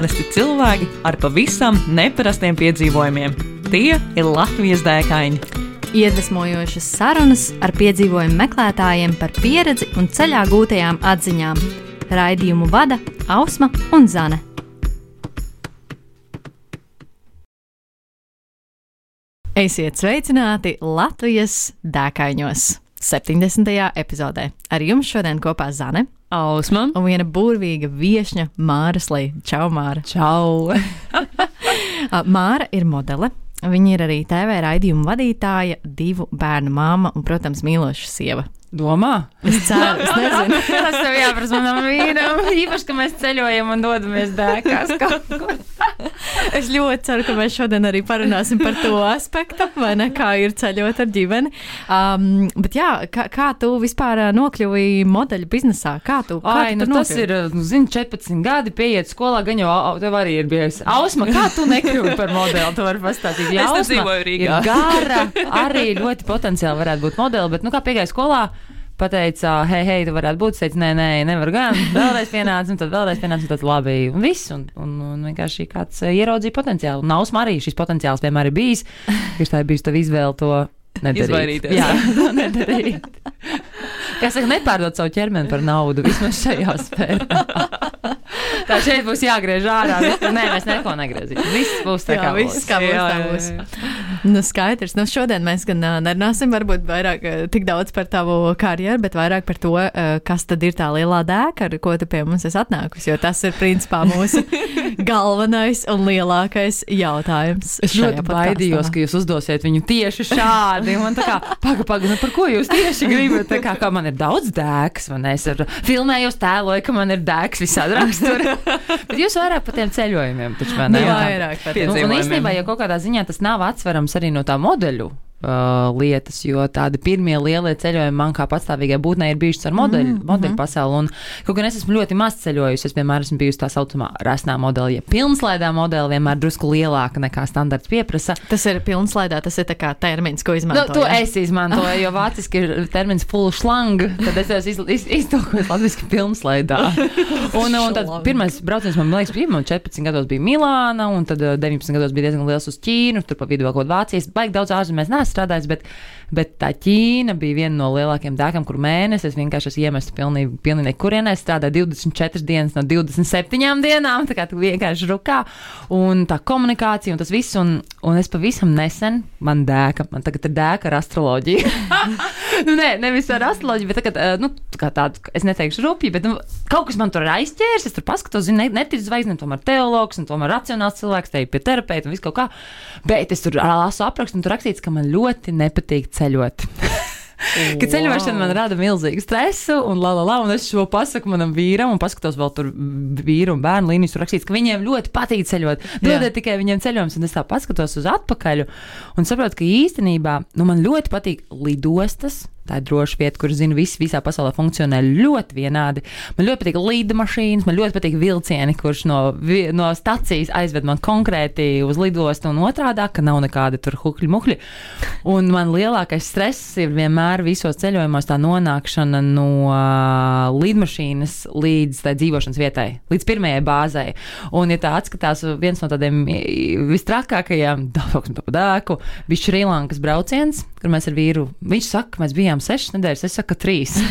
Parasti cilvēki ar pavisam neparastiem piedzīvojumiem. Tie ir Latvijas dēkaini. Iedvesmojošas sarunas ar piedzīvojumu meklētājiem par pieredzi un ceļā gūtajām atziņām. Raidījumu vada Ausma un Zane. Esiet sveicināti Latvijas dēkaiņos! 70. epizodē. Ar jums šodien kopā Zane Ausma un viena burvīga viesņa Māra Slīja. Čau, Māra! Čau! Māra ir modele. Viņa ir arī TV raidījumu vadītāja, divu bērnu māma un, protams, mīloša sieva. Domā? Es ceru, es nezinu. Tas tev jāprasa manam vīram. Īpaši, ka mēs ceļojam un dodamies dēkās kaut kur. Es ļoti ceru, ka mēs šodien arī parunāsim par to aspektu, vai ne, kā ir ceļot ar ģimeni. Um, bet jā, kā, kā tu vispār ā, nokļuvi modeļu biznesā? Kā tu, kā Ai, tu nu tas ir, nu, zini, 14 gadi, pieiet skolā, gan jau au- tev arī ir bijis. Ausma, kā tu nekļuvi par modeli? Tu vari pastāstīt. Ja Es te Ausma dzīvoju Rīgā. Ir gara, arī ļoti potenciāli varētu būt modeli, bet, nu, kā piegāja skolā, pateica, hei, hei, tu varētu būt, es teicu, nē, nē, nevar gan. Vēlreiz pienāca, un tad vēlreiz pienāca, un tad labi, un viss, un, un, un vienkārši kāds eh, ieraudzīja potenciālu. Un Ausma arī šis potenciāls vienmēr ir bijis, ka tā ir bijusi tava izvēle to. Nedarīt. Izvairīties. Jā, nedarīt. Kā saka, nepārdot savu ķermeni par naudu vismaz šajā sfērā. Tā šeit būs jāgriež ārā. Nē, mēs neko negriezīsim. Viss būs tā Jā, kā viss būs. kā būs, Jā, tā jā, būs. jā. Nu, skaidrs. Nu, šodien mēs gan nerunāsim varbūt vairāk tik daudz par tavu karjeru, bet vairāk par to, kas tad ir tā lielā dēka, ar ko tu pie mums esi atnākusi. Jo tas ir principā mūsu galvenais un lielākais jautājums. Es ļoti baidījos, ka jūs uzdosiet viņu tieši šādi. Man tā kā, paga, paga, nu par ko jūs tieši gribat? Tā kā, kā man ir daudz dēks, man es ar filmējos tēloju, ka man ir dēks visādi raksturi. Bet jūs vairāk par tiem ceļojumiem, taču vai ne? Nu, vairāk par Nu, un piedzīvojumiem. īstenībā, ja kaut kādā ziņā tas nav atsverams arī no tā modeļu. Uh, lietas, jo tādi pirmie lielie ceļojumi man kā patstāvīgai būtnei ir bijuši ar modeļu, mm, modeļu pasauli. Un, kaut gan es esmu ļoti maz ceļojusi, es vienmēr esmu bijusi tā saucamā rasnā modeļa. Ja pilnslaidā modeļa vienmēr drusku lielāka nekā standarts pieprasa. Tas ir pilnslaidā, tas ir tā kā termins, ko Nu, izmanto. to jā? es izmantoju, jo vāciski ir termins full slang, tad es esmu iz, iz, iztulkojis latviešu pilnslaidā. Un, un tad pirmais brauciens man, man liekas, bija, man 14 gados bija Milāna, un tad eh, 19 gados bija diezgan liels uz Ķīnu, tur pa vidu vēl kaut kāda Vācijas, baigi daudz ārzemēs neesmu strādājis, bet, bet tā Ķīna bija viena no lielākajām dēkām, kur mēnesis es vienkārši esmu iemests pilnīgi, pilnīgi nekurienē, es strādāju 24 dienas no 27 dienām, tā kā tu vienkārši rukā, un tā komunikācija un tas viss, un, un es pavisam nesen, man dēka, man tagad ir dēka ar astroloģiju. nu, nē, nevis ar astroloģiju, bet tagad, eh, nu, tā kā tādu, es neteikšu rupji, bet nu, kaut kas man tur ir aizķēries, es tur paskatos, zinu, ne- neticu zvaigznēm, tomēr teologs un tomēr racionāls cilvēks, te ir pie terapeita un viss kaut kā, bet es tur lasu aprakstu un tur rakstīts, ka man ļoti nepatīk ceļot. Ka ceļošana man rada milzīgu stresu, un, la, la, la, un es šo pasaku manam vīram, un paskatos vēl tur vīru un bērnu līnijas, tur rakstīts, ka viņiem ļoti patīk ceļot. Dodiet tikai viņiem ceļojumus, un es tā paskatos uz atpakaļ, un saprotu, ka īstenībā nu, man ļoti patīk lidostas. Tā ir droša vieta, kur zinu, visi visā pasaulē funkcionē ļoti vienādi. Man ļoti patīk lidmašīnas, man ļoti patīk vilcieni, kurš no, no stacijas aizved man konkrēti uz lidostu un otrādi, ka nav nekāda tur hukļi muhļi. Un man lielākais stress ir vienmēr visos ceļojumos tā nonākšana no lidmašīnas līdz tai dzīvošanas vietai, līdz pirmajai bāzei. Un, ja tā atskatās, viens no tādiem vistrakākajiem, dažādim pa dēku, bija Šrilankas brauciens, kur mēs ar vīru, viņš saka, ka mēs bijām sešas nedēļas, es saku, trīs.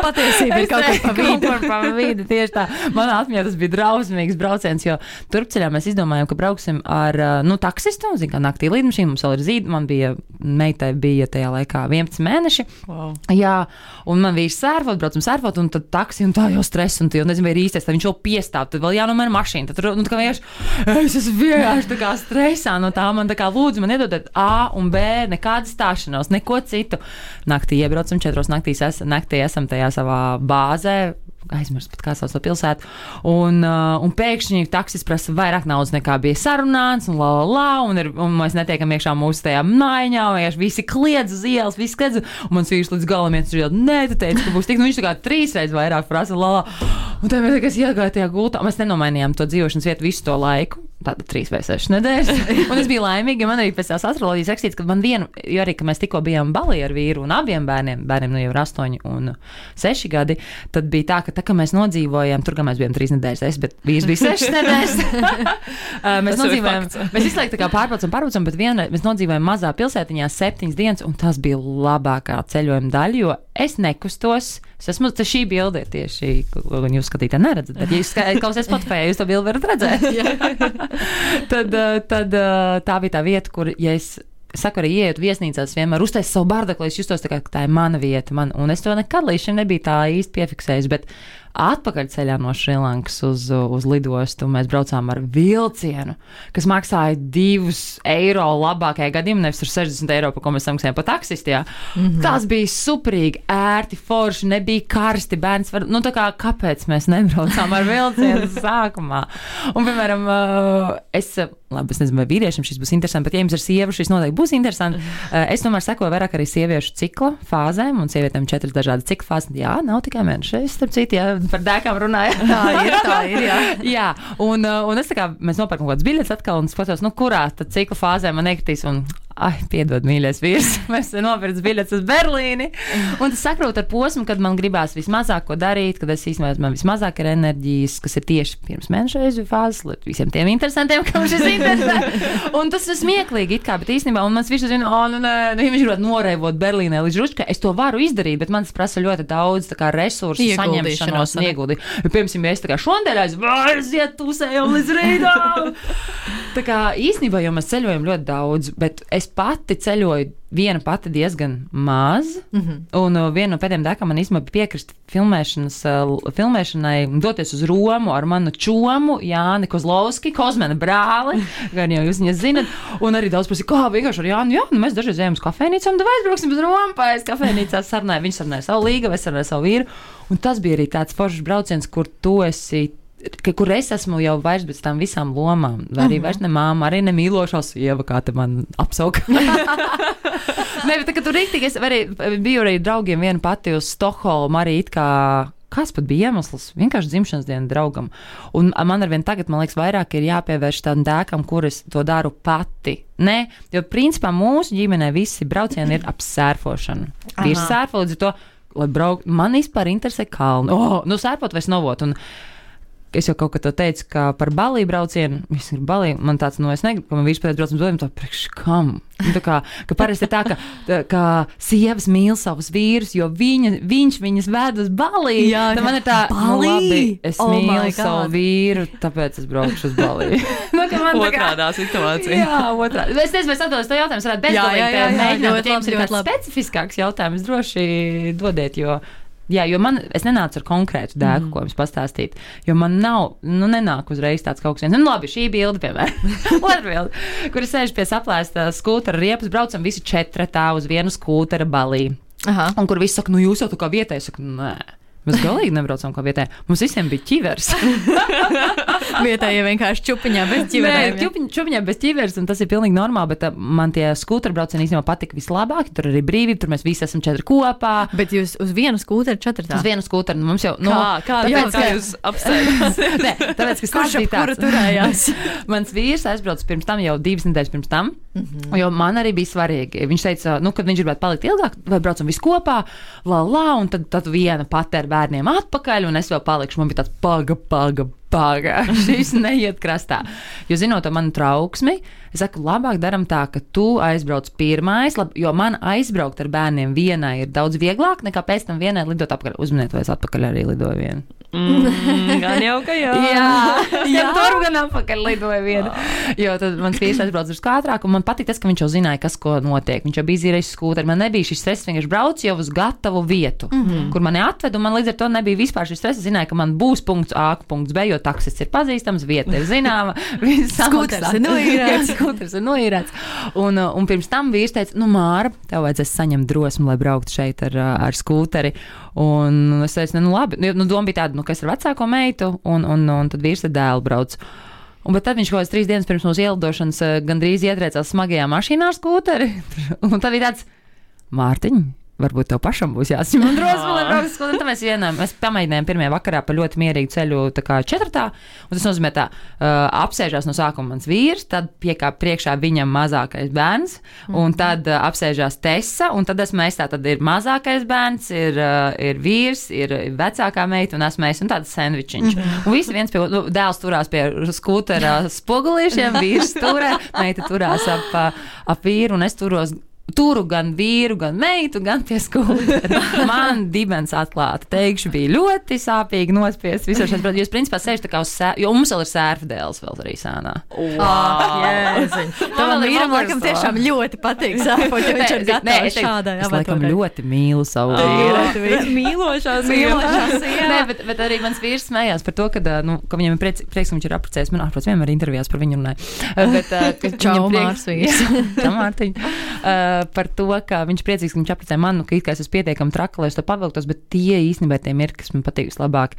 Patiesība ir kaut kas pa vidu. Pa vidu, tieši tā. Manā atmiņā tas bija drausmīgs brauciens, jo turpceļā mēs izdomājām, ka brauksim ar, nu, taksistu, zin, kā naktī lidmašīnu, mums vēl ir zīda, man bija, meitai bija tajā laikā 11 mēneši. Wow. Jā, un man bija sērfot, braucam sērfot, un tad taksi, un tā jau stress, un tu jau nezinu, vai ir īstais, tad viņš jau piestāv, tad vēl jānomēr mašīna, tad, nu, tā kā vienkārši, es esmu vienkārši tā kā stresā no tā, man tā kā lūdzu, man iedodiet A un B, nekāda stāšanos, neko citu. Naktī iebraucam, četros naktīs, es, naktī esam tajā savā bāzē, aizmirst pat kā sauc to pilsētu. Un, uh, un pēkšņi taksis prasa vairāk naudas nekā bija sarunāts, un, la, la, la, un, ir, un mēs netiekam iekšā mūsu tajā un vienkārši visi kliedz uz ielas, visi kliedz. Un mans vīrs līdz galam iet, un nē, tu teici, ka būs tik, nu viņš tā kā trīs reizes vairāk prasa, la, la. Un tad mēs tikai iegājām tajā gultā, mēs nenomainījām to dzīvošanas vietu visu to laiku. Tāda trīs vai sešas nedēļas. Un es biju laimīga, jo man arī pēc tās astroloģijas rakstīts, ka man vienu, jo arī, ka mēs tikko bijām balī ar vīru un abiem bērniem, bērniem nu jau ir astoņi un seši gadi, tad bija tā, ka tā, ka mēs nodzīvojām, tur, kā mēs bijām trīs nedēļas, es, bet vīrs bija sešas nedēļas. Uh, mēs Tas nodzīvojām, mēs visu laiku tā kā pārbraucam, pārbraucam, bet vienreiz mēs nodzīvojām mazā pilsētiņā septiņas dienas, un tas bija labākā ceļojuma daļa, jo es nekustos. Es esmu, tas šī bilde ir tieši, ko jūs skatītāji neredzat, bet, ja jūs ska- klausāties Spotify, jūs to bildi varat redzēt. tad, eh, tad eh, tā bija tā vieta, kur, ja es saku, arī ienākot viesnīcās, vienmēr uztaisīju savu bardaku, lai es justos tā, kā ka tā ir mana vieta. Man, un es to nekad līdz šim nebiju tā īsti piefiksējis. Bet atpakaļceļā no Šrilankas uz, uz lidostu mēs braucām ar vilcienu, kas maksāja 2 eiro labākajā gadījumā, nevis ar 60 eiro, par ko mēs samaksājām pa taksistiem. Mm -hmm. Tas bija superīgi, ērti, forši, nebija karsti. Bērns var, nu tā kā kāpēc mēs nebraucām ar vilcienu sākumā? Un, piemēram, uh, es. uh, Labi, es nezinu, vai vīriešiem šis būs interesants, bet, ja jums ir sieva, šis noteikti būs interesants. Uh, Es tomēr sekoju vairāk arī sieviešu cikla fāzēm, un sievietēm četras dažādas cikla fāzes. Jā, nav tikai mēneši. Es, starp citu, ja par dēkām runāju. Tā ir, tā ir. Jā. Jā, un, uh, un es tā kā mēs nopērkam kaut kādas biļetes atkal, un skatos, nu, kurā tad cikla fāzē man nekritīs. Un, Ai, piedod, mīļais vīrs. Mēs nopirkām biļetes uz Berlīni. Un tas sakrūt ar posmu, kad man gribās vismazāk ko darīt, kad es īstenībā man vismazāk ir enerģijas, kas ir tieši pirms mēneša reizes fāzes, lai visiem tiem interesantiem, kam šis interesē. Un tas ir smieklīgi, it kā, bet īstenībā, un mans vīrs zina, oh, nu, nē, nu, ja viņš gribētu noreivot Berlīnē līdz Ručkai, es to varu izdarīt, bet man tas prasa ļoti daudz tā kā, resursu saņemšanos un ieguldīt. Jo, piemēram, ja es tā kā šodien aiziet pusējām līdz rītam. Tā kā īstenībā jau mēs ceļojam ļoti daudz, bet es pati ceļoju viena pati diezgan maz. Mm -hmm. Un uh, viena no pēdējām dēkām man īstenībā piekrist uh, filmēšanai, doties uz Romu ar manu čomu, Jāni Kozlovski, Kozmena brāli, gan jau jūs viņas zinat. Un arī daudz prasīja, kā vienkārši ar Jānu, jā, nu mēs dažreiz ejam uz kafejnīcām, tad aizbrauksim uz Romu, pēc kafejnīcās sarunāja. Viņš sarunāja savu līgu, es sarunāju savu vīru. Un tas bija arī tāds foršs brauciens, kur tu esi ka, kur es esmu jau vairs bez tām visām lomām. Vai arī vairs ne māma, arī ne mīlošā sieva, kā te man apsauka. Nē, bet tā, tur rīktīgi, es arī, biju arī draugiem viena pati uz Stokholmu, arī it kā. Kas pat bija iemesls? Vienkārši dzimšanas diena draugam. Un man ar vien tagad, man liekas, vairāk ir jāpievērš tādam dēkam, kur es to daru pati. Nē, jo principā mūsu ģimenē visi braucieni ir ap sērfošanu. Vīrs sērfo līdz to, lai brauktu. Man vispār interesē kalni. Oh, nu, sērfot vai snovot. Un, Es jau kaut kad teicu, ka par balīju braucienu, viņš ir balīju, man tāds, nu, es negribu, ka man vīrs pēc brauciena dod, tā priekš kam. Nu, Tā kā, ka parasti ir tā, ka, tā, ka sievas mīl savus vīrus, jo viņa, viņš viņas ved uz balīju. Jā, jā. man ir tā, nu, Balī? labi, es Oh mīlu savu vīru, tāpēc es braukšu uz balīju. nu, ka man tā kā- Otrādā situācija. Jā, otrā. Es nezinu, vai es atbildēšu to jautājumu. Es varētu Jā, jā, jā, jā, bezgalīgi mēģināt. Ja jums ir labi. specifiskāks jautājums, droši dodiet, jo. Jā, jo man, es nenācu ar konkrētu dēku, mm. ko jums pastāstīt. Jo man nav, nu, nenāk uzreiz tāds kaut kas. Nu, labi, šī bilde, piemēram, otra bilde, kur es sēžu pie saplēsta skūtera riepas, braucam visi četratā uz vienu skūtera balī. Aha. Un kur viss saka, nu, jūs jau tā kā vietēji, saka, nē. Mēs galīgi nebraucam kā vietējā. Mums visiem bija ķivers. Vietējie vienkārši čupiņā bez Nē, ķiverēm. jā. ķupiņ- čupiņā bez ķīveres, un tas ir pilnīgi normāli. Bet uh, man tie skūteri braucieni īstenībā patika vislabāk. Tur arī brīvība, tur mēs visi esam četri kopā. Bet jūs uz vienu skūteru četrtā. Uz vienu skūteri nu, mums jau nu, Kā- kā- tāpēc, jā, kā jūs apsēdat? Nē, tāpēc, ka Kurš bija tāds. turējās? Mans vīrs aizbrauca pirms tam, jau divas nedēļas pirms tam. Mm. -hmm. Jo man arī bija svarīgi. Viņš teica, nu, kad viņš gribētu palikt ilgāk, vai braucam visi kopā, la, la, un tad, tad viena ar bērniem atpakaļ, un es vēl palikšu. Man bija tāds paga, paga, paga. Šis neiet krastā. Jo zinot manu trauksmi, es saku, labāk darām tā, ka tu aizbrauc pirmais, lab, jo man aizbraukt ar bērniem vienai ir daudz vieglāk nekā pēc tam vienai lidot atpakaļ. Uzminiet, vai es atpakaļ arī lidoju vienu. Mm, gan jau, ka jā. Jā, jā. tur gan apakaļ lidoja viena. Jo tad mans vīrs aizbrauca uz ātrāk, un man patīk tas, ka viņš jau zināja, kas ko notiek. Viņš jau bija zīrējis skūteri. Man nebija šis stress, vienkārši braucu jau uz gatavu vietu, mm -hmm. kur mani atved, un man līdz ar to nebija vispār šis stress. Es zināju, ka man būs punkts A, punkts B, jo taksis ir pazīstams, vieta ir zināma. viss Skūters ir noīrēts. Skūters ir noīrēts. Un, uh, un pirms tam vīrs teica, nu, Māra, tev vajadzēs saņemt drosmi, lai brauktu šeit ar, uh, ar skūteri. Un es teicu, nu, labi, nu, doma bija tāda, nu, ka es ar vecāko meitu, un, un, un tad vīrs ar dēlu brauc. Un, bet tad viņš kaut kādas trīs dienas pirms mūsu ielidošanas uh, gandrīz ietriecās smagajā mašīnā ar skūteri. Un tad bija tāds, Mārtiņ, varbūt tev pašam būs jāsaņem un drosme, lai brauktu skolu. Un tad mēs vienam, mēs pamēģinājām pirmajā vakarā pa ļoti mierīgu ceļu, tā kā četratā, un tas nozīmē tā, uh, apsēžās no sākuma mans vīrs, tad piekāp priekšā viņam mazākais bērns, un tad uh, apsēžās Tessa, un tad esmu es tā, tad ir mazākais bērns, ir, uh, ir vīrs, ir vecākā meita, un esmu es, un tāds sandvičiņš. Un visi viens pie, nu, dēls turās pie skūtera spogulīšiem, vīrs turē, meita turās ap, ap vīru, un es turos Turu gan vīru, gan meitu, gan pie skolas. Man dibens atklāta. Teikšu, bija ļoti sāpīgi nospiest visu šo brīdi. Jūs, principā, sēžat kā uz sēru, jo mums vēl ir sērfa dēls vēl arī sānā. Tavam vīram laikam tiešām ļoti patīk sāpot, jo viņš ir gatavs šādai Es laikam ļoti mīlu savu vīru. Ļoti vīri. Mīlošās, Mīlošās. Nē, bet, bet arī mans vīrs smējās par to, ka, nu, ka viņam ir prieks, prieks ka viņš ir apprecējis. Man, ārprāt, vienmēr intervijās par viņu runāja. Bet, ka Čau, Mārs vīrs. Čau, Mārtiņ. Uh, par to, ka viņš priecīgs, ka viņš apprecēja manu, ka it kā es esmu pietiekami traka, lai es to pavilktos, bet tie īstenībā ir tie mirkļi, kas man patīk vislabāk.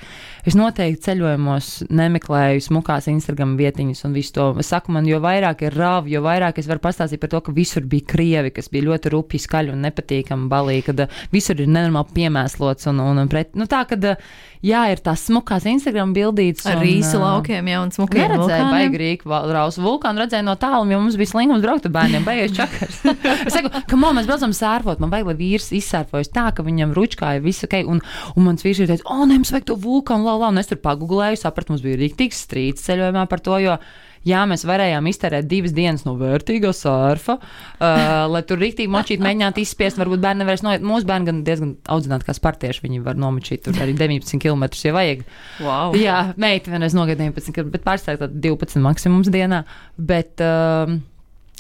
Es noteikti ceļojumos nemeklēju smukās Instagram vietiņas un visu to. Es saku, man jo vairāk ir rāvi, jo vairāk es varu pastāstīt par to, ka visur bija krievi, kas bija ļoti rupji, skaļi un nepatīkami balīgi, kad uh, visur ir nenormāli piemēslots un, un, un pret, nu tā, kad, uh, jā, ir tās smukās Instagram bildītas. Ar ā, laukiem, jā, un smukiem Neredzēju, baigi rīku rausu vulkānu, redzēju no tālu, jo mums bija slingums braukt ar bērniem, baigies čakars. es saku, ka man mēs braucam sērfot, man vajag, lai vīrs izsērfojas tā, ka viņam ručkā ir viss ok, un, un mans vīrs ir teicis, o, nē, mums vajag to vulkānu, la, la, un es tur pagūlēju, sapratu, mums bija rīktīgs strīds ceļojumā par to, jo. Jā, mēs varējām izterēt divas dienas no vērtīga surfa, uh, lai tur rīktīgi močīt, mēģināt izspiest. Varbūt bērni nevarēs noiet. Mūsu bērni gan diezgan audzināti kā spartieši. Viņi var nomočīt tur arī 19 km, ja vajag. Wow. Jā, meita vienreiz nogāja 19, km, bet pārstāvja tad 12 maksimums dienā. Bet, um,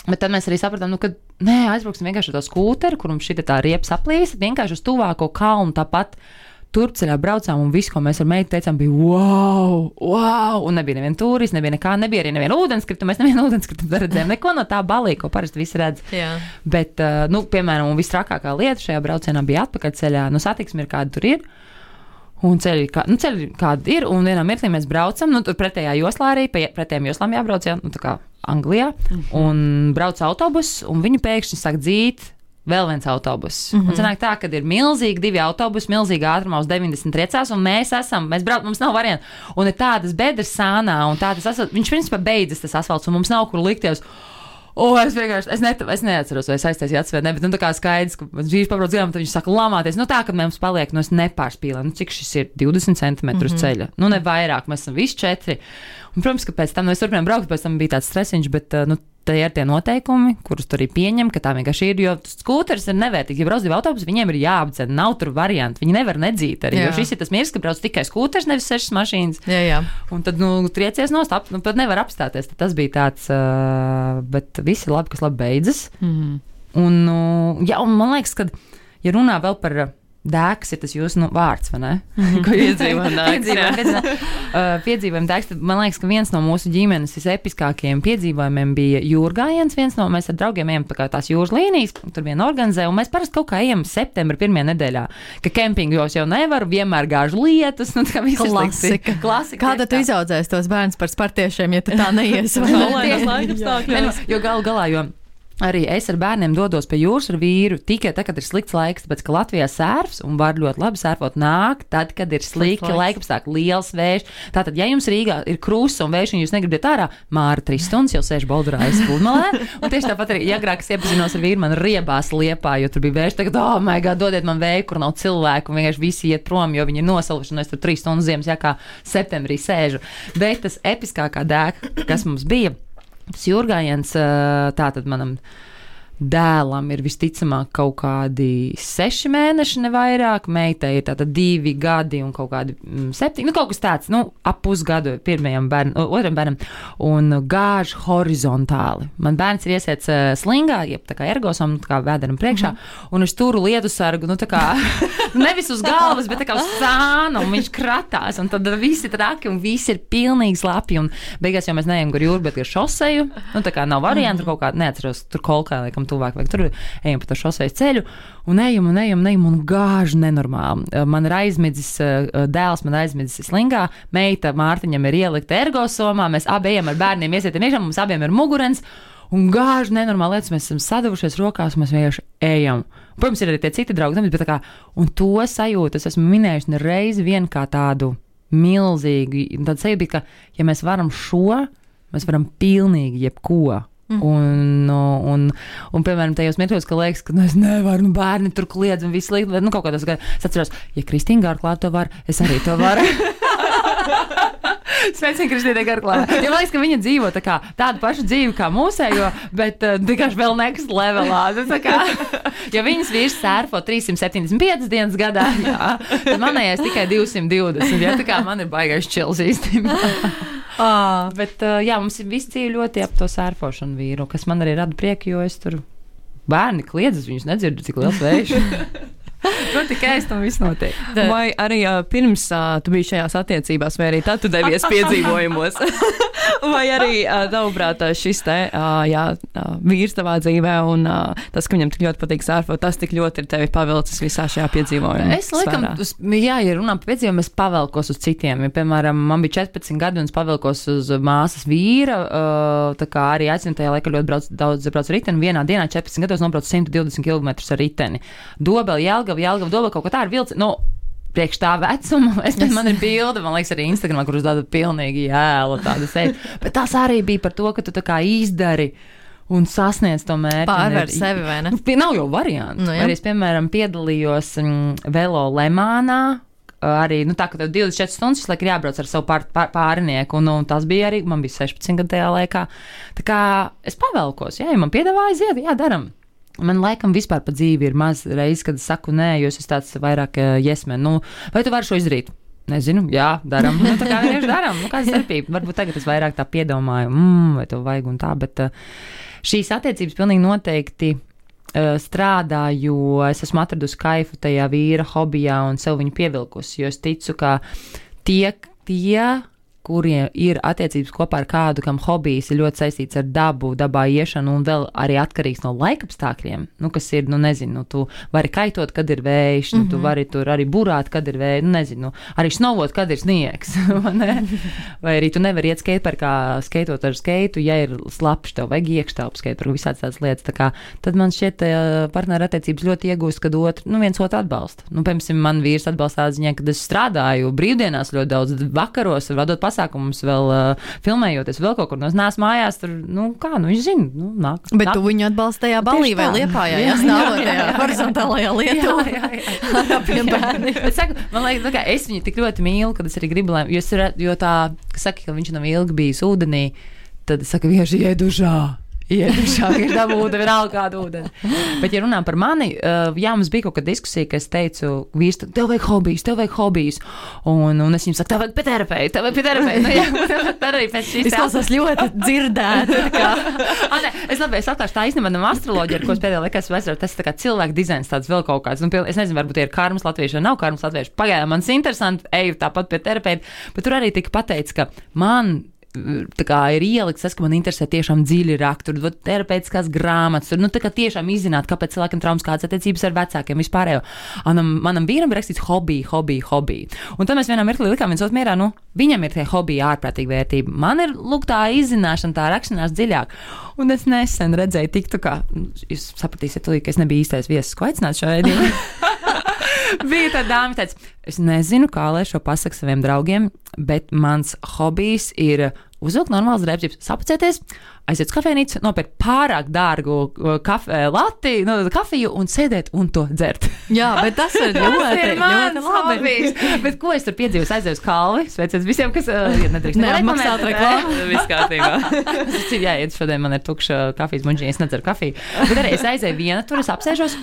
bet tad mēs arī sapratām, nu, ka nē, aizbrauksim vienkārši ar to skūteru, kur mums šī tā riepas aplīsa, vienkārši uz tuvāko kalnu tāpat. Turpceļā braucām, un viss, ko mēs ar meitu teicām, bija wow, wow. Un nebija neviena turists, nebija nekā, nebija arī neviena ūdenskrituma. Mēs nevienu ūdenskritumu neredzējām, neko no tā balīga, ko parasti visi redz. Jā. Bet, uh, nu, piemēram, visstrakākā lieta šajā braucienā bija atpakaļceļā. Nu, satiksme ir kāda tur ir. Un ceļi, kā, nu, ceļi kādi ir, un vienā mirklī mēs braucam, nu, tur pretējā joslā arī, pa pretējām joslām jābrauc, jā, nu, tā kā Anglijā, mm -hmm. un brauc autobus, un viņi pēkšņi sāk dzīt. Vēl viens autobus. Mm -hmm. Un sanāk tā, ka ir milzīgi divi autobusi, milzīgi ātrumā uz 90 riecās, un mēs esam, mēs braucam, mums nav variantu. Un ir tādas bedres sānā, un tādas asfalts, viņš principā beidzas tas asfalts, un mums nav kur likties. O, es vienkārši, es, net, es neatceros, vai es aiztaisīju acis vai ne, bet, nu, tā kā skaidrs, ka vīrs pabrauc garām, tad viņš saka lamāties. Nu, tā, ka mums paliek, nu, es nepārspīlēju, nu, cik šis ir 20 centimetrus mm -hmm. ceļa. Nu, ne vairāk, mēs esam visi četri. Un, protams, ka pēc tam, nu, es turpināju braukt, pēc tam bija tāds stresiņš, bet, uh, nu, Tie ir tie noteikumi, kurus tur arī pieņem, ka tā vienkārši ir. Jo skūteris ir nevērtīgs. Ja brauc divi autobusi, viņiem ir jāapdzen. Nav tur variantu. Viņi nevar nedzīt arī. Jā. Jo šis ir tas mirklis, ka brauc tikai skūteris, nevis sešas mašīnas. Jā, jā. Un tad, nu, triecies nost, ap, nu, pat nevar apstāties. Tad tas bija tāds, uh, bet viss ir labi, kas labi beidzas. Mhm. Un, uh, jā, un man liekas, ka, ja runā vēl par dēks, ir tas jūsu nu, vārds, vai ne? Ko iedzīvojam, piedzīvojam, piedzīvojam, uh, piedzīvojam dēks, tad man liekas, ka viens no mūsu ģimenes visepiskākajiem piedzīvojumiem bija jūrgājiens. Viens no mēs ar draugiem ejam tā tās jūras līnijas, tur vien organizē, un mēs parasti kaut kā ejam septembrī pirmajā nedēļā, ka kempingos jau nevaru, vienmēr gāžu lietas, nu tā kā viss ir Klasika. Klasika. Kāda tu izaudzēsi tos bērnus par spartiešiem, ja tu tā neies? vai ne? Nu, Jo galu galā, jo arī es ar bērniem dodos pie jūras ar vīru tikai tad, kad ir slikts laiks, tāpēc ka Latvijā sērfs un var ļoti labi sērfot nāk, tad, kad ir slikti laikapstākļi, liels vējš. Tātad, ja jums Rīgā ir krusts un vējš, un jūs negribat ārā, māra trīs stundas jau sēž boldurājas pludmalē. Un tieši tāpat arī, ja agrāk es iepazinos ar vīru, man riebās liepā, jo tur bija vējš, tagad, oh, my God, dodiet man vēju, kur nav cilvēku, un vienkārši visi iet prom, jo viņi ir nosaluši, un es tur trīs stundas ziemas jākā septembrī sēžu. Bet tas episkākā dēka, kas mums bija, tas jūrgājiens, ā, tātad manam dēlam ir visticamāk kaut kādi seši mēneši, ne vairāk. Meitai ir tātad divi gadi un kaut kādi mm, septiņi. Nu, kaut kas tāds, nu, ap pusgadu pirmajam bērnam, otram bērnam, un gāž horizontāli. Man bērns ir iesiets uh, slingā, jeb tā kā ergosom, tā kā vēderam priekšā, mm -hmm. un es turu lietu sargu, nu, tā kā nevis uz galvas, bet tā kā uz sāna, un viņš kratās, un tad visi traki, un visi ir pilnīgi slapi, un beigās jau mēs neejam gar jūru, bet gar šoseju, nu, tā kā nav variantu, kaut kā, neatceros, tur kolkā, laikam, tuvāk, vai tur ejam pa to šosejas ceļu, un ejam, un ejam, un ejam, un gāž nenormāli. Uh, Man ir aizmidzis, uh, dēls man ir aizmidzis slingā, meita Mārtiņam ir ielikta ergosomā, mēs abi ejam ar bērniem, iesietam iekšā, mums abiem ir mugurens. un gāž nenormāli lietas. Mēs esam sadavušies rokās, mēs vienkārši ejam. Protams, ir arī tie citi draugi, bet tā kā, un to sajūtu es esmu minējusi ne reizi vien kā tādu milzīgu, tādu sajūtu, ka, ja mēs varam šo, mēs varam pilnīgi jebko. Mm. Un, un, un, piemēram, tajos mirkļos, ka liekas, ka nu, es nevaru, nu, bērni tur kliedz un viss līdzi. Nu, kaut kā tas, ka es atceros, ja Kristīna Gārklā to var, es arī to varu. Sveicien, Kristīne Garklā. Ja man liekas, ka viņa dzīvo tā kā, tādu pašu dzīvi kā mūsējo, bet uh, vienkārši vēl next levelā. Kā, ja viņas vīrs sērfo 375 dienas gadā, jā, tad manējais tikai 220. Ja, tā kā man ir baigais čils īstenībā. Ah. Bet uh, jā, mums ir viss dzīve ļoti ap to sērfošanu vīru, kas man arī rada prieku, jo es tur bērni kliedzas, viņus nedzirdu, cik liels vējš. Tur tikai es tam viss notiek. Vai arī uh, pirms uh, tu biji šajās attiecībās, vai arī tad tu devies piedzīvojumos? vai arī, uh, tavuprāt, šis te uh, jā, uh, vīrs tavā dzīvē un uh, tas, ka viņam tik ļoti patīk sērfot, tas tik ļoti ir tevi pavilcis visā šajā piedzīvojumā? Es laikam, uz, jā, ja runām par piedzīvojumu, es pavelkos uz citiem. Ja, piemēram, man bija 14 gadi un es pavelkos uz māsas vīra, uh, tā kā arī aicinu tajā laikā ļoti brauc, daudz brauc riteni. Vienā dienā 14 gados nobrauc 120 km ar riteni. Dobeli, Jelgava, Jelgava, Dobeli kaut kā tā ir vilci. Nu, priekš tā vecuma. Es nezinu, man ir bilde, man liekas, arī Instagram, kur uz tādu pilnīgi jēlu tādu sēdi. Bet tas arī bija par to, ka tu tā kā izdari. Un sasniedz to mērķi. Pārvērt sevi, vai ne? Nav jau variantu. Nu, jā. arī es, piemēram, piedalījos mm, velo Lemānā, arī nu, tā, ka tev 24 stundas laikam jābrauc ar savu pār, pār, pārinieku, un, un tas bija arī, man bija 16 gadu tajā laikā. Tā kā es pavelkos, jā, ja man piedāvāja iziet, jā, daram. Man laikam vispār pa dzīvi ir maz reizes, kad es saku nē, jo es esmu tāds vairāk jesmen. Nu, vai tu vari šo izdarīt? Nezinu, jā, darām. Nu, tā kā vienkārši darām. Nu, kāda starpība? Varbūt tagad es vairāk tā piedomāju, mm, vai to vajag un tā, bet uh, šīs attiecības pilnīgi noteikti uh, strādā, jo es esmu atradusi kaifu tajā vīra hobijā un sev viņu pievilkusi, jo es ticu, ka tie, tie kuriem ir attiecības kopā ar kādu, kam hobijs ir ļoti saistīts ar dabu, dabā iešanu un vēl arī atkarīgs no laikapstākļiem, nu, kas ir, nu, nezinu, nu, tu vari kaitot, kad ir vējš, nu, mm -hmm. tu mhm. vari tur arī burāt, kad ir vējš, nu, nezinu, nu, arī snovot, kad ir sniegs, vai arī tu nevari iet skateparkā skaitot ar skeitu, ja ir slapjš, tev vajag iekštelpu skateparku, visādas tādas lietas, tā kā tad man šķiet, partneru attiecības ļoti iegūst, kad otru, nu, viens otru atbalsta. Nu, piemēram, man vīrs atbalsta ziņā, kad es strādāju brīvdienās ļoti daudz vakaros, vadot pasākumus pasākumus, vēl uh, filmējoties, vēl kaut kur. Nu, es neesmu mājās, tur, nu, kā, nu, viņš zina, nu, nāk. Bet nāk. tu viņu atbalstīji balī vai liepājā, ja stāvot tajā horizontālajā lietā. Jā, jā, jā. Bet, saku, man liekas, ka es viņu tik ļoti mīlu, kad es arī gribu, lai, jo, es, jo tā, saka, ka viņš nav ilgi bijis ūdenī, tad saku, vienkārši iedužā iedušā, ir dabūta vienalga kāda ūdeni. Bet, ja runājam par mani, uh, jā, mums bija kaut kāda diskusija, ka es teicu, vīrs, tev vajag hobijus, tev vajag hobijus. Un, un es viņam saku, tev vajag pieterapēt, tev vajag pieterapēt. Nu, jā, tā arī pēc šīs. Izklausās ļoti dzirdēta. ah, ne, es labi, es atklāšu tā īstenībā no astroloģija, ar ko es pēdējā laikā esmu aizrauts, tas ir tā kā cilvēku dizains tāds vēl kaut kāds. Nu, es nezinu, varbūt ir karmas latvieši vai nav karmas latvieši. Pagaidām man tas interesanti, eju tāpat pie terapeita, bet tur arī tika pateikts, ka man kā, ir ielikts tas, ka man interesē tiešām dziļi raksturi, terapeitiskās grāmatas, tur, nu, tā kā tiešām izzināt, kāpēc cilvēkam traumas kādas attiecības ar vecākiem vispārējo. Manam, manam vīram ir rakstīts hobby, hobby, hobby. Un tad mēs vienā mirklī likām viens otru mierā, nu, viņam ir tie hobiji ārprātīgi vērtība. Man ir, lūk, tā izzināšana, tā rakšanās dziļāk. Un es nesen redzēju, tiktu, kā, nu, jūs sapratīsiet, ka es nebiju īstais viesis, ko aicināt šo raidījumu. bija tā dāma, teica, es nezinu, kā lai šo pasaku saviem draugiem, bet mans hobijs ir uzvilkt normālas drēbes, sapacēties, aiziet uz kafejnīcu, nopirkt pārāk dārgu uh, kafe, lati, nu, kafiju un sēdēt un to dzert. Jā, bet tas ir ļoti, ļoti labi. bet ko es tur piedzīvoju? Aizdevu uz kalvi, sveiciens visiem, kas uh, nedrīkst nemaksāt reklāmu. Viss kārtībā. Tas ir jāiet šodien, man ir tukša kafijas muņģiņa, es nedzeru kafiju. Bet arī es aizēju viena tur, es apsēžos.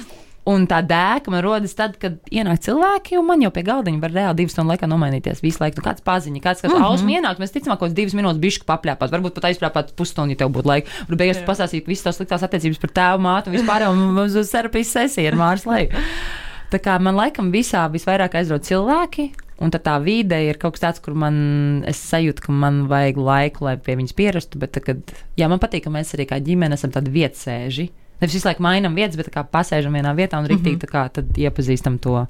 Un tā dēka man rodas tad, kad ienāk cilvēki, un man jau pie galdiņa var reāli divas stundu laikā nomainīties. Visu laiku, nu, kāds paziņa, kāds, kas mm -hmm. ausmas ienāk, mēs ticamāk, kāds divas minūtes bišķi papļāpāt, varbūt pat aizprāpāt pusstundu, ja tev būtu laika. Varbūt beigās pastāstīt visas tās sliktās attiecības par tēvu, mātu un vispār, un uz terapijas sesiju ar Mārs Leju. Tā kā man laikam visā visvairāk aizrauc cilvēki, Un tā vide ir kaut kas tāds, kur man sajūta, ka man vajag laiku, lai pie viņas pierastu. Bet, kad, jā, man patīk, ka mēs arī kā ģimene esam tādi vietsēži. Nevis visu laiku mainām vietas, bet kā pasēžam vienā vietā un rīktīgi mm -hmm. kā iepazīstam to,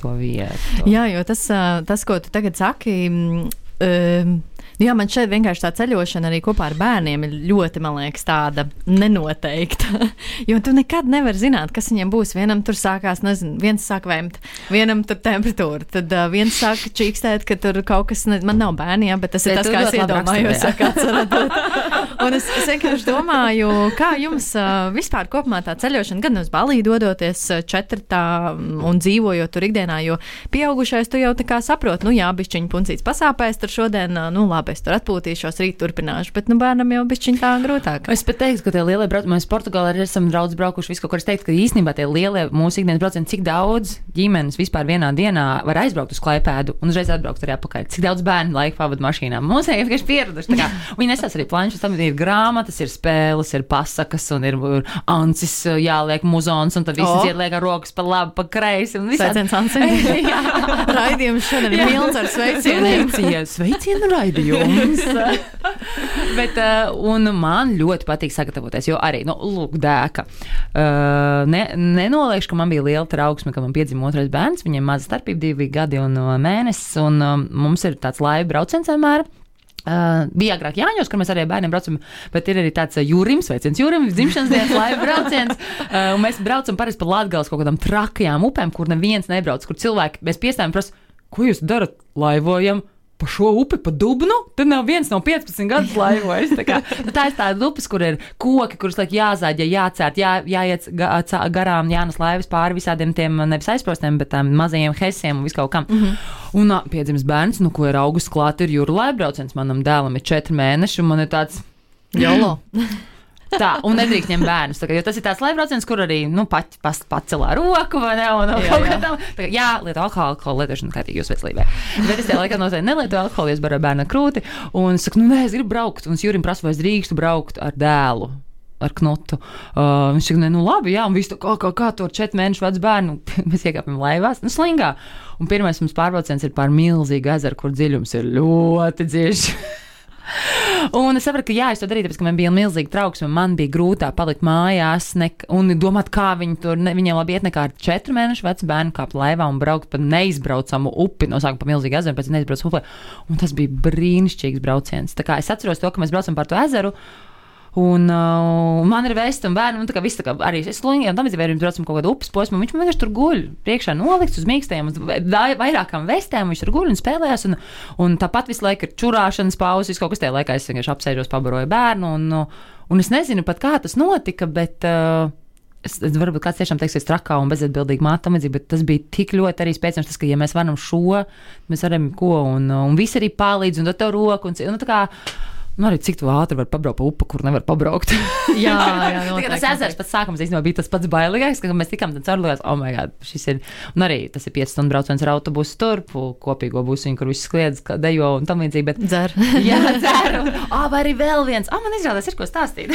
to vietu. Jā, jo tas, tas, ko tu tagad saki, um, Jā, man šeit vienkārši tā ceļošana arī kopā ar bērniem ir ļoti, man liekas, tāda nenoteikta. jo tu nekad nevari zināt, kas viņiem būs. Vienam tur sākās, nezinu, viens sāk vēmt, vienam tur temperatūra, tad uh, viens sāk čīkstēt, ka tur kaut kas, ne, man nav bērni, jā, bet tas Bet ir tas, kā es iedomājos. Un es, es vienkārši domāju, kā jums uh, vispār kopumā tā ceļošana, gan uz Baliju dodoties četratā mm, un dzīvojot tur ikdienā, jo pieaugušais tu jau tā kā saproti, nu jā, bišķiņa puncīts pasāpēs, tur šodien, nu labi, es tur atpūtīšos, rīt turpināšu, bet nu bērnam jau bišķiņa tā grūtāk. Es pat teiktu, ka tie lielie braucieni, mēs Portugālē arī esam daudz braukuši, visu kaut ko. Es teiktu, ka īstenībā tie lielie mūsu ikdienas braucieni, cik daudz ģimenes vispār vienā dienā var aizbraukt uz klipēdu un uzreiz atbraukt arī atpakaļ. Cik daudz bērnu laika pavadīja mašīnā. Mums ir vienkārši pieraduši. kā Viņi nesās arī planšas, tam ir grāmatas, ir spēles, ir pasakas un ir, ir ancis jāliek muzons, un tad visi oh. ieliek ar rokas pa labi, pa kreisi. Sveiciens, Ansi! Raidījums šodien ir pilns ar sveicieniem. Sveicienu, sveicienu raidījums. Bet, uh, un man ļoti patīk sagatavoties, jo arī, nu, lūk, dēka. Uh, ne, nenoliekšu, ka man bija liela trauksme, ka man piedzima otrais bērns. Viņam maza starpība, divi gadi un uh, mēnesis, un um, mums ir tāds laiva brauciens vienmēr. Uh, bija agrāk Jāņos, kur mēs arī ar bērniem braucam, bet ir arī tāds uh, jūrim, sveiciens jūrim, dzimšanas dienas laiva brauciens. Uh, mēs braucam parasti pa Latgales kaut kādām trakajām upēm, kur neviens nebrauc, kur cilvēki, mēs piestājam prasa, ko jūs darat, laivojam? Pa šo upi, pa dubnu, tad nav viens no 15 gadus laivojis. Tā, kā, nu, tā ir tāda upes, kur ir koki, kurus liek jāzāģē, jācērt, jā, jāiet garām, jānes laivas pāri visādiem tiem nevis aizprostiem, bet tām mazajiem hesiem un viskaut kam. Mm -hmm. Un piedzimis bērns, nu, ko ir augusts klāt, ir jūra laivbrauciens. Manam dēlam ir 4 mēneši, un man ir tāds. Jolo! Tā, un nedrīkst ņemt bērnus. Jo tas ir tāds laivbrauciens, kur arī nu, pat, pat, pacelā roku vai ne. Un, un, Jā, jā. tam. Tā Jā, lieto alkoholu, alkoholu lietošana kaitīgi jūsu veselībai. Bet es tajā laikā noteikti nelietoju alkoholu, es baru ar bērnu krūti. Un saku, nu, nē, es gribu braukt. Un es Jurim prasu, vai es drīkstu braukt ar dēlu. Ar knutu. Uh, viņš saka, nu, labi, jā, un viss tā kā, kā, kā tur četru mēnešu vecs bērnu. Mēs iekāpjam laivās, nu, slingā. Un pirmais mums pārbrauciens ir pār milzīgu ezeru, kur dziļums ir ļoti dziļš. Un es sapratu, ka jā, es to darīju, tāpēc, ka man bija milzīga trauksme. Man bija grūtāk palikt mājās nek, un domāt, kā viņi tur, ne, viņiem labi iet nekā ar četru mēnešu vecu bērnu kāpt laivā un braukt pa neizbraucamu upi, no sākuma pa milzīgu ezeru, pēc tam neizbraucamu upi. Un tas bija brīnišķīgs brauciens. Tā kā es atceros to, ka mēs braucam par to ezeru. Un uh, man ir vēsts, un bērnam, kā viss kā arī es un tam mēs braucam kaut kādu upes posmu, viņš man vienkārši tur guļ, priekšā nolikts uz mīkstiem, uz vai- vairākām vestēm, viņš tur guļ un spēlējās, un, un tāpat visu laiku ir čurāšanas pauzes, kaut kas tajā laikā es vienkārši apsēžos, pabaroju bērnu, un, uh, un es nezinu pat kā tas notika, bet. Uh, Es, varbūt kāds tiešām teiks, ka es trakā un tam līdzīgi, bet tas bija tik ļoti arī spēcīgs, ka, ja mēs varam šo, mēs varam ko, un, un visi arī palīdz, un dod tev roku, un, un tā kā, nu arī cik ātri var pabraukt pa upu, kur nevar pabraukt. Jā, jā, kā tas noteikti, ezers pats sākums īstenībā bija tas pats bailīgākais, ka mēs tikām tad caurlījās, oh, my God, šis ir, un arī tas ir 5 stundu brauciens ar autobusu turp, kopīgo busiņu, kur viss kliedz, dejo un tam līdzīgi, bet Dzer. Jā, ceru. Ah, vai arī vēl viens. Ah, man izrādās, ir ko stāstīt.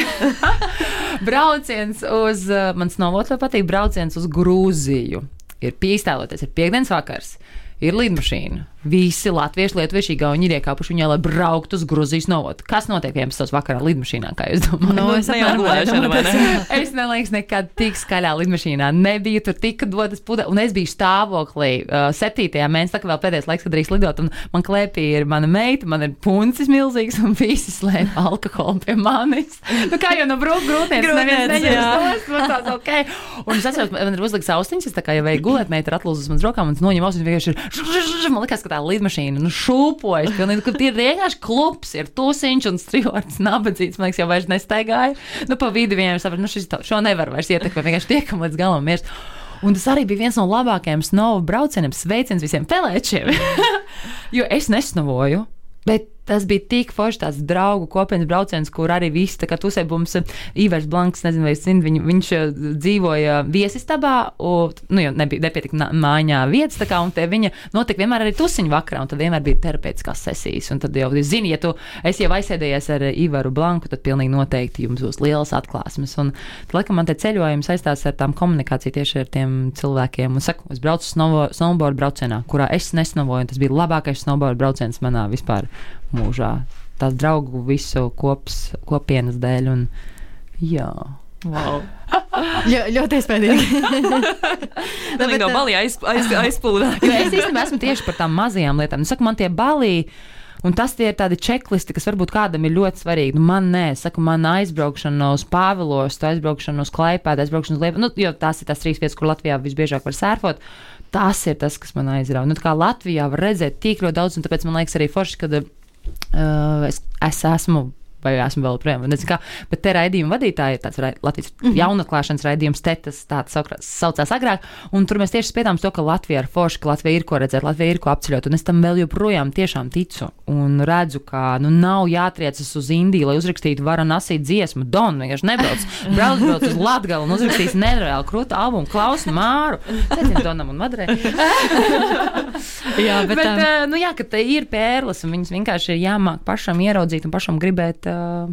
brauciens uz, man snovot ļoti patīk, brauciens uz Grūziju. Ir pīstēloties, ir piekdienas vakars. Ir lidmašīna. Visi latvieši, lietuvieši, gauni ir iekāpuši viņā, lai brauktu uz Grūzijas novotu. Kas notiek 11. vakarā lidmašīnā, kā jūs domājat? Nu, es ne jau apmēram gulēšana, vai ne? Es nelieku, nekad tik skaļā lidmašīnā nebiju. Tur tika dotas pudeles, un es biju stāvoklī uh, 7. mēnesī, tā kā vēl pēdējais laiks, kad drīkst lidot. Un man klēpī ir mana meita, man ir puncis milzīgs, un visi slēp alkoholu pie manis. Nu, kā jau no brūku grūtības, neviens nost, man tāds ok. Un es atceros, man ir uzlikts austiņas, es tā kā jau vēju gulēt, meita ir atlūzus manas rokām, un es noņemu austiņas, vienkārši ir, man likās, ka tā lidmašīna, nu, šūpojas, pilnīgi, ka tie ir vienkārši klubs, ir tūsiņš un strijords nabadzīts, man liekas, jau vairs nestaigāja. Nu, pa vidu viņiem sapratu, nu, šis, šo nevar vairs ietekmēt, vienkārši tiekam līdz galam miers. Un tas arī bija viens no labākajiem snovu braucieniem. Sveiciens visiem pelēčiem. jo es nesnovoju. Bet tas bija tik forši tāds draugu kopienas brauciens, kur arī viss, tā kā tu sevi mums Ivers Blanks, nezinu, vai es zinu, viņ, viņš eh, dzīvoja viesistabā, un, nu, jau nebija, nepietika mājā vietas, tā kā, un te viņa notika vienmēr arī tusiņu vakarā, un tad vienmēr bija terapeitiskās sesijas, un tad jau, zini, ja tu esi jau aizsēdējies ar Ivaru Blanku, tad pilnīgi noteikti jums būs lielas atklāsmes, un, tad, laikam, man te ceļojumi saistās ar tām komunikāciju tieši ar tiem cilvēkiem, un saku, es braucu snowboard braucienā, kurā es nesnovoju, un tas bija labākais snowboard brauciens manā vispār mūžā. Tās draugu visu kops, kopienas dēļ. Un, jā. Wow. Ļo, ļoti iespaidīgi. No eh, balī aiz, aiz. Jo es īstenībā esmu tieši par tām mazajām lietām. Nu, saku, man tie balī. Un tas tie ir tādi čeklisti, kas varbūt kādam ir ļoti svarīgi. Nu, man nē, saku, man aizbraukšana uz Pāvilos, aizbraukšana uz Klaipēdu, aizbraukšana uz Lietuvu, nu, jo tās ir tās trīs vietas, kur Latvijā visbiežāk var sērfot. Tas ir tas, kas man aizrauja. Nu, tā kā Latvijā var redzēt tik ļoti daudz, un tāpēc man liekas arī forši, ka es, es esmu vai esmu vēl projām. Bet te raidījuma vadītāja ir tāds Latvijas mm -hmm. jaunatklāšanas raidījums, te tas tāds saucās agrāk, un tur mēs tieši spiedām to, ka Latvija ir forša, ka Latvija ir ko redzēt, Latvija ir ko apceļot, un es tam vēl joprojām tiešām ticu un redzu, ka nu, nav jātriecas uz Indiju, lai uzrakstītu varanasī dziesmu, Don, vienkārši nebrauc, brauc, brauc uz Latgalu un uzrakstīs nereāli krūta albumu, klaus Māru, Cecim Donam un Madrē. Jā, bet, Bet, um, bet nu, jā, ka te ir pērles, un viņas vienkārši ir jāmāk pašam ieraudzīt un pašam gribēt. Uh,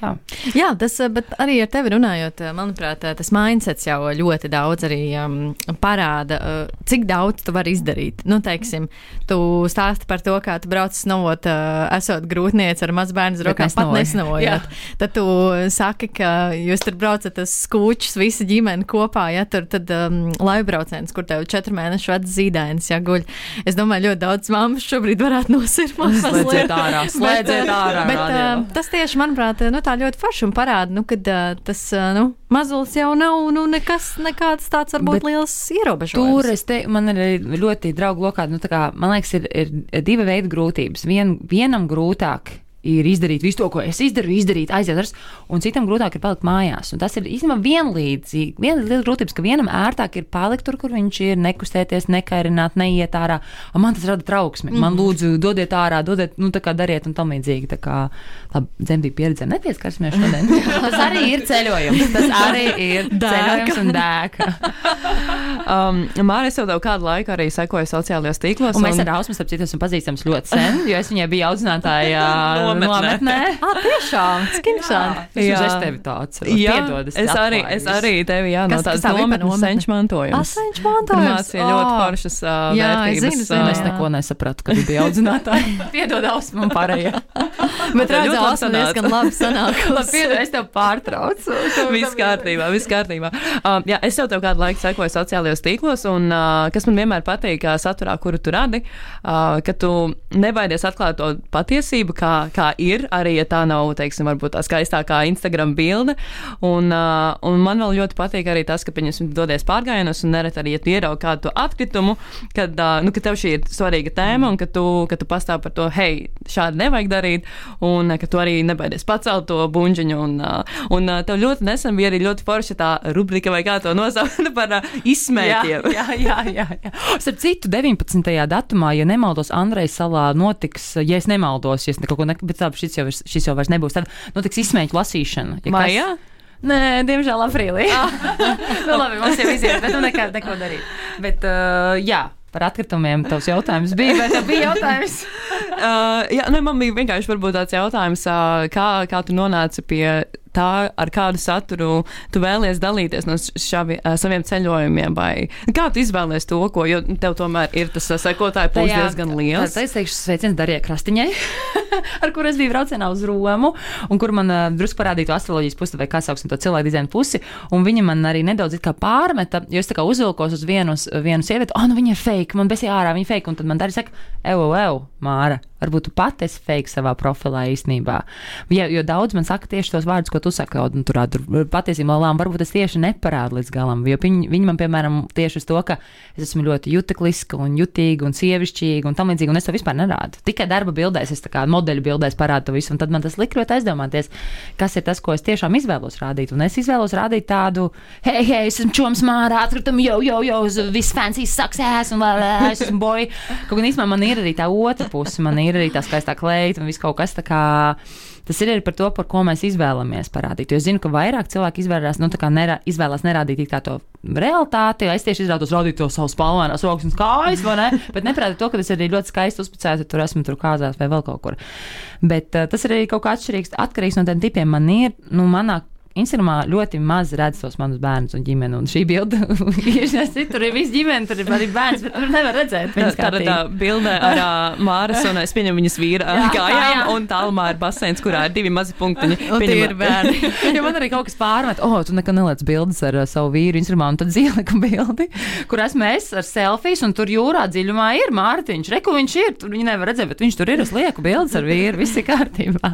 jā. Jā, tas, eh, bet arī ar tevi runājot, eh, manuprāt, eh, tas mindsets jau ļoti daudz arī um, parāda, uh, cik daudz tu vari izdarīt. Nu, teiksim, tu stāsti par to, kā tu brauc snovot, uh, esot grūtniece ar mazbērnu Bet rokām, pat nesnovojot. Tad tu saki, ka jūs tur braucat uz skūčus, visa ģimene kopā, ja tur tad um, laivbrauciens, kur tev četru mēnešu vecs zīdainis, ja guļ. Es domāju, ļoti daudz mammas šobrīd varētu nosirmot. Slēdziet ārā, slēdziet Bet, ārā, Bet, radio. uh, tas tieši, manuprāt, nu, tā ļoti forši un parāda, nu, ka tas nu, mazulis jau nav nu, nekas, nekāds tāds varbūt Bet liels ierobežojums. Tur es te, man ir ļoti draugu lokā, nu, tā kā, man liekas, ir, ir divi veidi grūtības. Vien, vienam grūtāk ir izdarīt visu to, ko es izdaru, izdarīt, aiziet ar, un citam grūtāk ir palikt mājās. Un tas ir īstenībā vienlīdzīgi. Viena liela grūtības, ka vienam ērtāk ir palikt tur, kur viņš ir, nekustēties, nekairināt, neiet ārā. Un man tas rada trauksmi. Man lūdzu, dodiet ārā, dodiet, nu, tā kā dariet un tam līdzīgi. Tā kā, dzemdību pieredzēm nepieskarsimies šodien. tas arī ir ceļojums. Tas arī ir ceļojums un dēka. Um, Māra, es jau kādu laiku arī sekoju sociālajos tīklos. Un mēs ar Ausmu, starp citu, esam pazīstams ļoti sen, jo es viņai biju audzinātāja Nometnē. nometnē. Ah, tiešām, interesanti. Es Jā. uz tevi tāds. Jā, Piedod, es, arī, es arī tevi, jā, no Kas- kas tādas tā bija par nometnes senču mantojums. Aseņš mantojums. Mācīja ļoti Ā. foršas uh, Jā, es vērtības. zinu, zinu, ā, Es neko nesapratu, kad bija audzinātāja. Piedod, Ausmu, un pārējie. Bet tas sanāca. diezgan labi sanāk. Labi, piedod, es tev pārtraucu. Viss kārtībā, viss kārtībā. Uh, jā, es jau tev kādu laiku sekoju sociālajos tīklos, un uh, kas man vienmēr patīk, saturā, kuru tu radi, uh, ka tu nebaidies atklāt to patiesību, kā, kā ir, arī ja tā nav, teiksim, varbūt tā skaistākā Instagram bilde. Un, uh, un man vēl ļoti patīk arī tas, ka, pieņemsim, dodies pārgājienos, un nereti arī, ja tu ieraugi kādu atkritumu, kad, uh, nu, ka tev šī ir svarīga tēma, un ka tu, ka tu pastāv par to, hei, šādi nevajag darīt, un ka tu arī nebaidies pacelt to buļģiņu. Un, uh, un uh, tev ļoti nesen bija arī ļoti forša tā rubrika, vai kā to nosaukt, par uh, izsmēķiem. Jā, jā, jā. jā. Starp citu, 19. datumā, ja nemaldos, Andrejas salā notiks, ja es nemaldos, ja es kaut ko ne, bet tā, šis jau, ir- šis jau vairs nebūs, tad notiks izsmēķu lasīšana. Ja kas- Maijā? Nē, diemžēl aprīlī. nu, labi, mums jau iziet, bet nu nekā, neko darīt. Bet, uh, jā, par atkritumiem tavs jautājums bija, vai tev bija jautājums? Uh, jā, ne, man bija vienkārši tāds jautājums, uh, kā, kā tu nonāci pie tā, ar kādu saturu tu vēlies dalīties no šavi, uh, saviem ceļojumiem, vai kā tu izvēlies to, ko, jo tev tomēr ir tas uh, sekotāju pūlis diezgan liels. Tad es teikšu, sveiciens Darījai Krastiņai, ar kur es biju braucienā uz Romu, un kur man uh, drusku parādīja to astroloģijas pusi, vai kā sauksim to cilvēku dizaina pusi, un viņa man arī nedaudz it kā pārmeta, jo es tā kā uzvilkos uz vienu, vienu sievieti, oh, nu viņa ir fake, man besī ārā, viņa ir fake, un tad man Darīja saka, evo, evo, Māra, varbūt tu pati esi fake savā profilā īstenībā. Ja, jo daudz man saka tieši tos vārdus, ko tu saki, kaut nu, tur tur patiesībā lām, varbūt es tieši neparādu līdz galam, jo viņi, viņi man, piemēram, tieši uz to, ka es esmu ļoti jutekliska un jutīga un sievišķīga un tam līdzīgi, un es to vispār nerādu. Tikai darba bildēs, es tā kā modeļu bildēs parādu to visu, un tad man tas lika ļoti aizdomāties, kas ir tas, ko es tiešām izvēlos rādīt. Un es izvēlos rādīt tādu, hei, hei, es esmu čoms mārā, atkritam, jau, jau, jau, viss fancy success, un vēl, es esmu boy. Kaut gan īstenībā man ir arī tā otra puse, man ir arī tā skaistā kleita un viss kaut kas tā kā. Tas ir arī par to, par ko mēs izvēlamies parādīt. Jo es zinu, ka vairāk cilvēki izvēlās, nu, kā nerā, izvēlās nerādīt tā to realitāti. Es tieši izrādos rādīt to savu spalvainās rokas un kājas, vai ne? Bet neprāt to, ka tas arī ļoti skaisti uzpicēts, tur esmu tur kāzās vai vēl kaut kur. Bet uh, tas ir arī kaut kā atšķirīgs, atkarīgs no tiem tipiem. Man ir, nu, manā Instagramā ļoti maz redz tos manus bērnus un ģimeni. Un šī bilde ir tur ir viss ģimene, tur ir arī bērns, bet tur nevar redzēt. Tā ir tā bilde ar uh, Māras un es pieņemu viņas vīra jā, kājām, jā. un tālumā ir baseins, kurā ir divi mazi punktiņi. Un tie ir bērni. ja man arī kaut kas pārmet, oh, tu nekad neliec bildes ar uh, savu vīru Instagramā, un tad zielika bildi, kur esmu es ar selfijas, un tur jūrā dziļumā ir Mārtiņš. Reku viņš ir, tur viņi nevar redzēt, bet viņš tur ir, es lieku bildes ar vīru, viss ir kārtībā.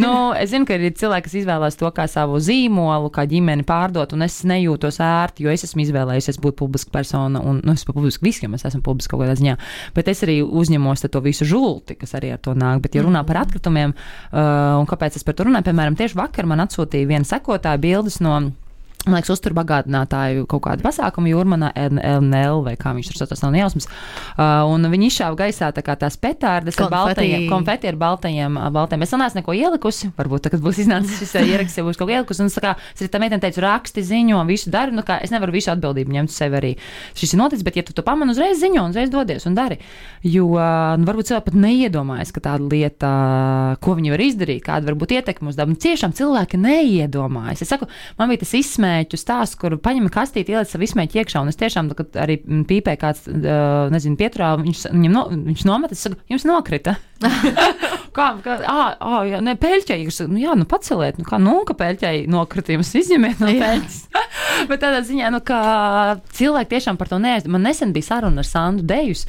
nu, es zinu, ka ir cilvēki, kas izvēlās to kā savu zīmolu, kā ģimeni pārdot, un es nejūtos ērti, jo es esmu izvēlējusies būt publiska persona, un nu, es esmu publiski visiem, es esmu publiski kaut kādā ziņā, bet es arī uzņemos to visu žulti, kas arī ar to nāk. Bet, ja runā par atkritumiem, uh, un kāpēc es par to runāju, piemēram, tieši vakar man atsūtīja viena sekotāja bildes no man liekas, uzturbagātinātāju kaut kādu pasākumu jūrmanā, NL vai kā viņš tur sauc, tas nav nejausmas. Uh, un viņi izšāva gaisā tā kā tās petārdas ar baltajiem, konfeti ar baltajiem, baltajiem. Es neesmu neko ielikusi, varbūt tagad būs iznācis šis ieraksts, ja būs kaut ielikusi. Un es tā kā, es tam meitene teicu, raksti ziņo, visu dari, nu kā es nevaru visu atbildību ņemt sev arī. Šis ir noticis, bet ja tu to pamani uzreiz ziņo, uzreiz dodies un dari. Jo, nu, varbūt cilvēki pat neiedomājas, ka tāda lieta, ko viņi var izdarīt, kāda var būt ietekme uz dabu. Nu, ciešām cilvēki neiedomājas. Es saku, man bija tas izsmējums izsmēķu stāsts, kur paņem kastīti, ieliec savu izsmēķu iekšā. Un es tiešām, kad arī pīpē kāds, nezinu, pieturā, viņš, viņam no, viņš nomet, es saku, jums nokrita. kā, kā, ā, ā, jā, ne, peļķei, nu, jā, nu, paceliet, nu, kā, nu, ka peļķei nokritījums izņemiet no peļķes. Bet tādā ziņā, nu, ka cilvēki tiešām par to neaizdomā. Man nesen bija saruna ar Sandu Dejus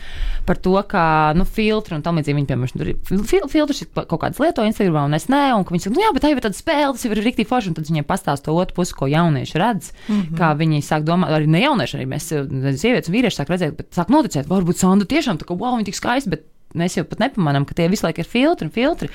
par to, ka, nu, filtri un tam līdzīgi viņi, piemēram, tur ir fil filtrs, kaut kādas lieto Instagram, un es ne, un viņi saka, nu, jā, bet tā jau ir tāda spēle, tas jau ir rīktīgi forši, un tad viņiem pastāsta to otru pusi, ko jaunieši redz, mm -hmm. kā viņi sāk domāt, arī ne jaunieši, arī mēs, sievietes un vīrieši sāk redzēt, bet sāk noticēt, varbūt Sanda tiešām tā, ka, wow, viņi tik skaisti, bet mēs jau pat nepamanām, ka tie visu laiku ir filtri un filtri.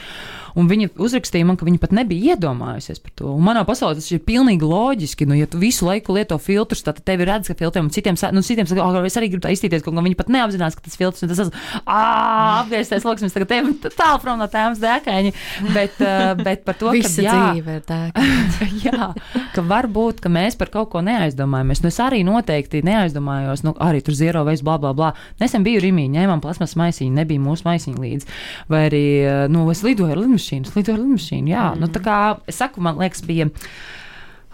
Un viņa uzrakstīja man, ka viņa pat nebija iedomājusies par to. Un manā pasaulē tas ir pilnīgi loģiski. Nu, ja tu visu laiku lieto filtrus, tad tev ir redzams, ka filtriem un citiem, nu, citiem saka, oh, es arī gribu tā iztīties, kaut kā viņi pat neapzinās, ka tas filtrs ir tas, ah, apgriezties, loks, mēs tagad tev tālu prom no tēmas dēkaini. Bet, bet par to, ka jā, dzīve ir dēkaini. jā, ka varbūt, ka mēs par kaut ko neaizdomājamies. Nu, es arī noteikti neaizdomājos, nu, arī tur zero veids, bla, bla, bla. Nesen biju Rimī, ņēmām plasmas maisiņu, nebija mūsu maisiņu līdzi. Vai arī, nu, es lidoju ar lidmašīnu lidmašīnas, lido ar lidmašīnu. Jā, mm. nu, tā kā es saku, man liekas, bija.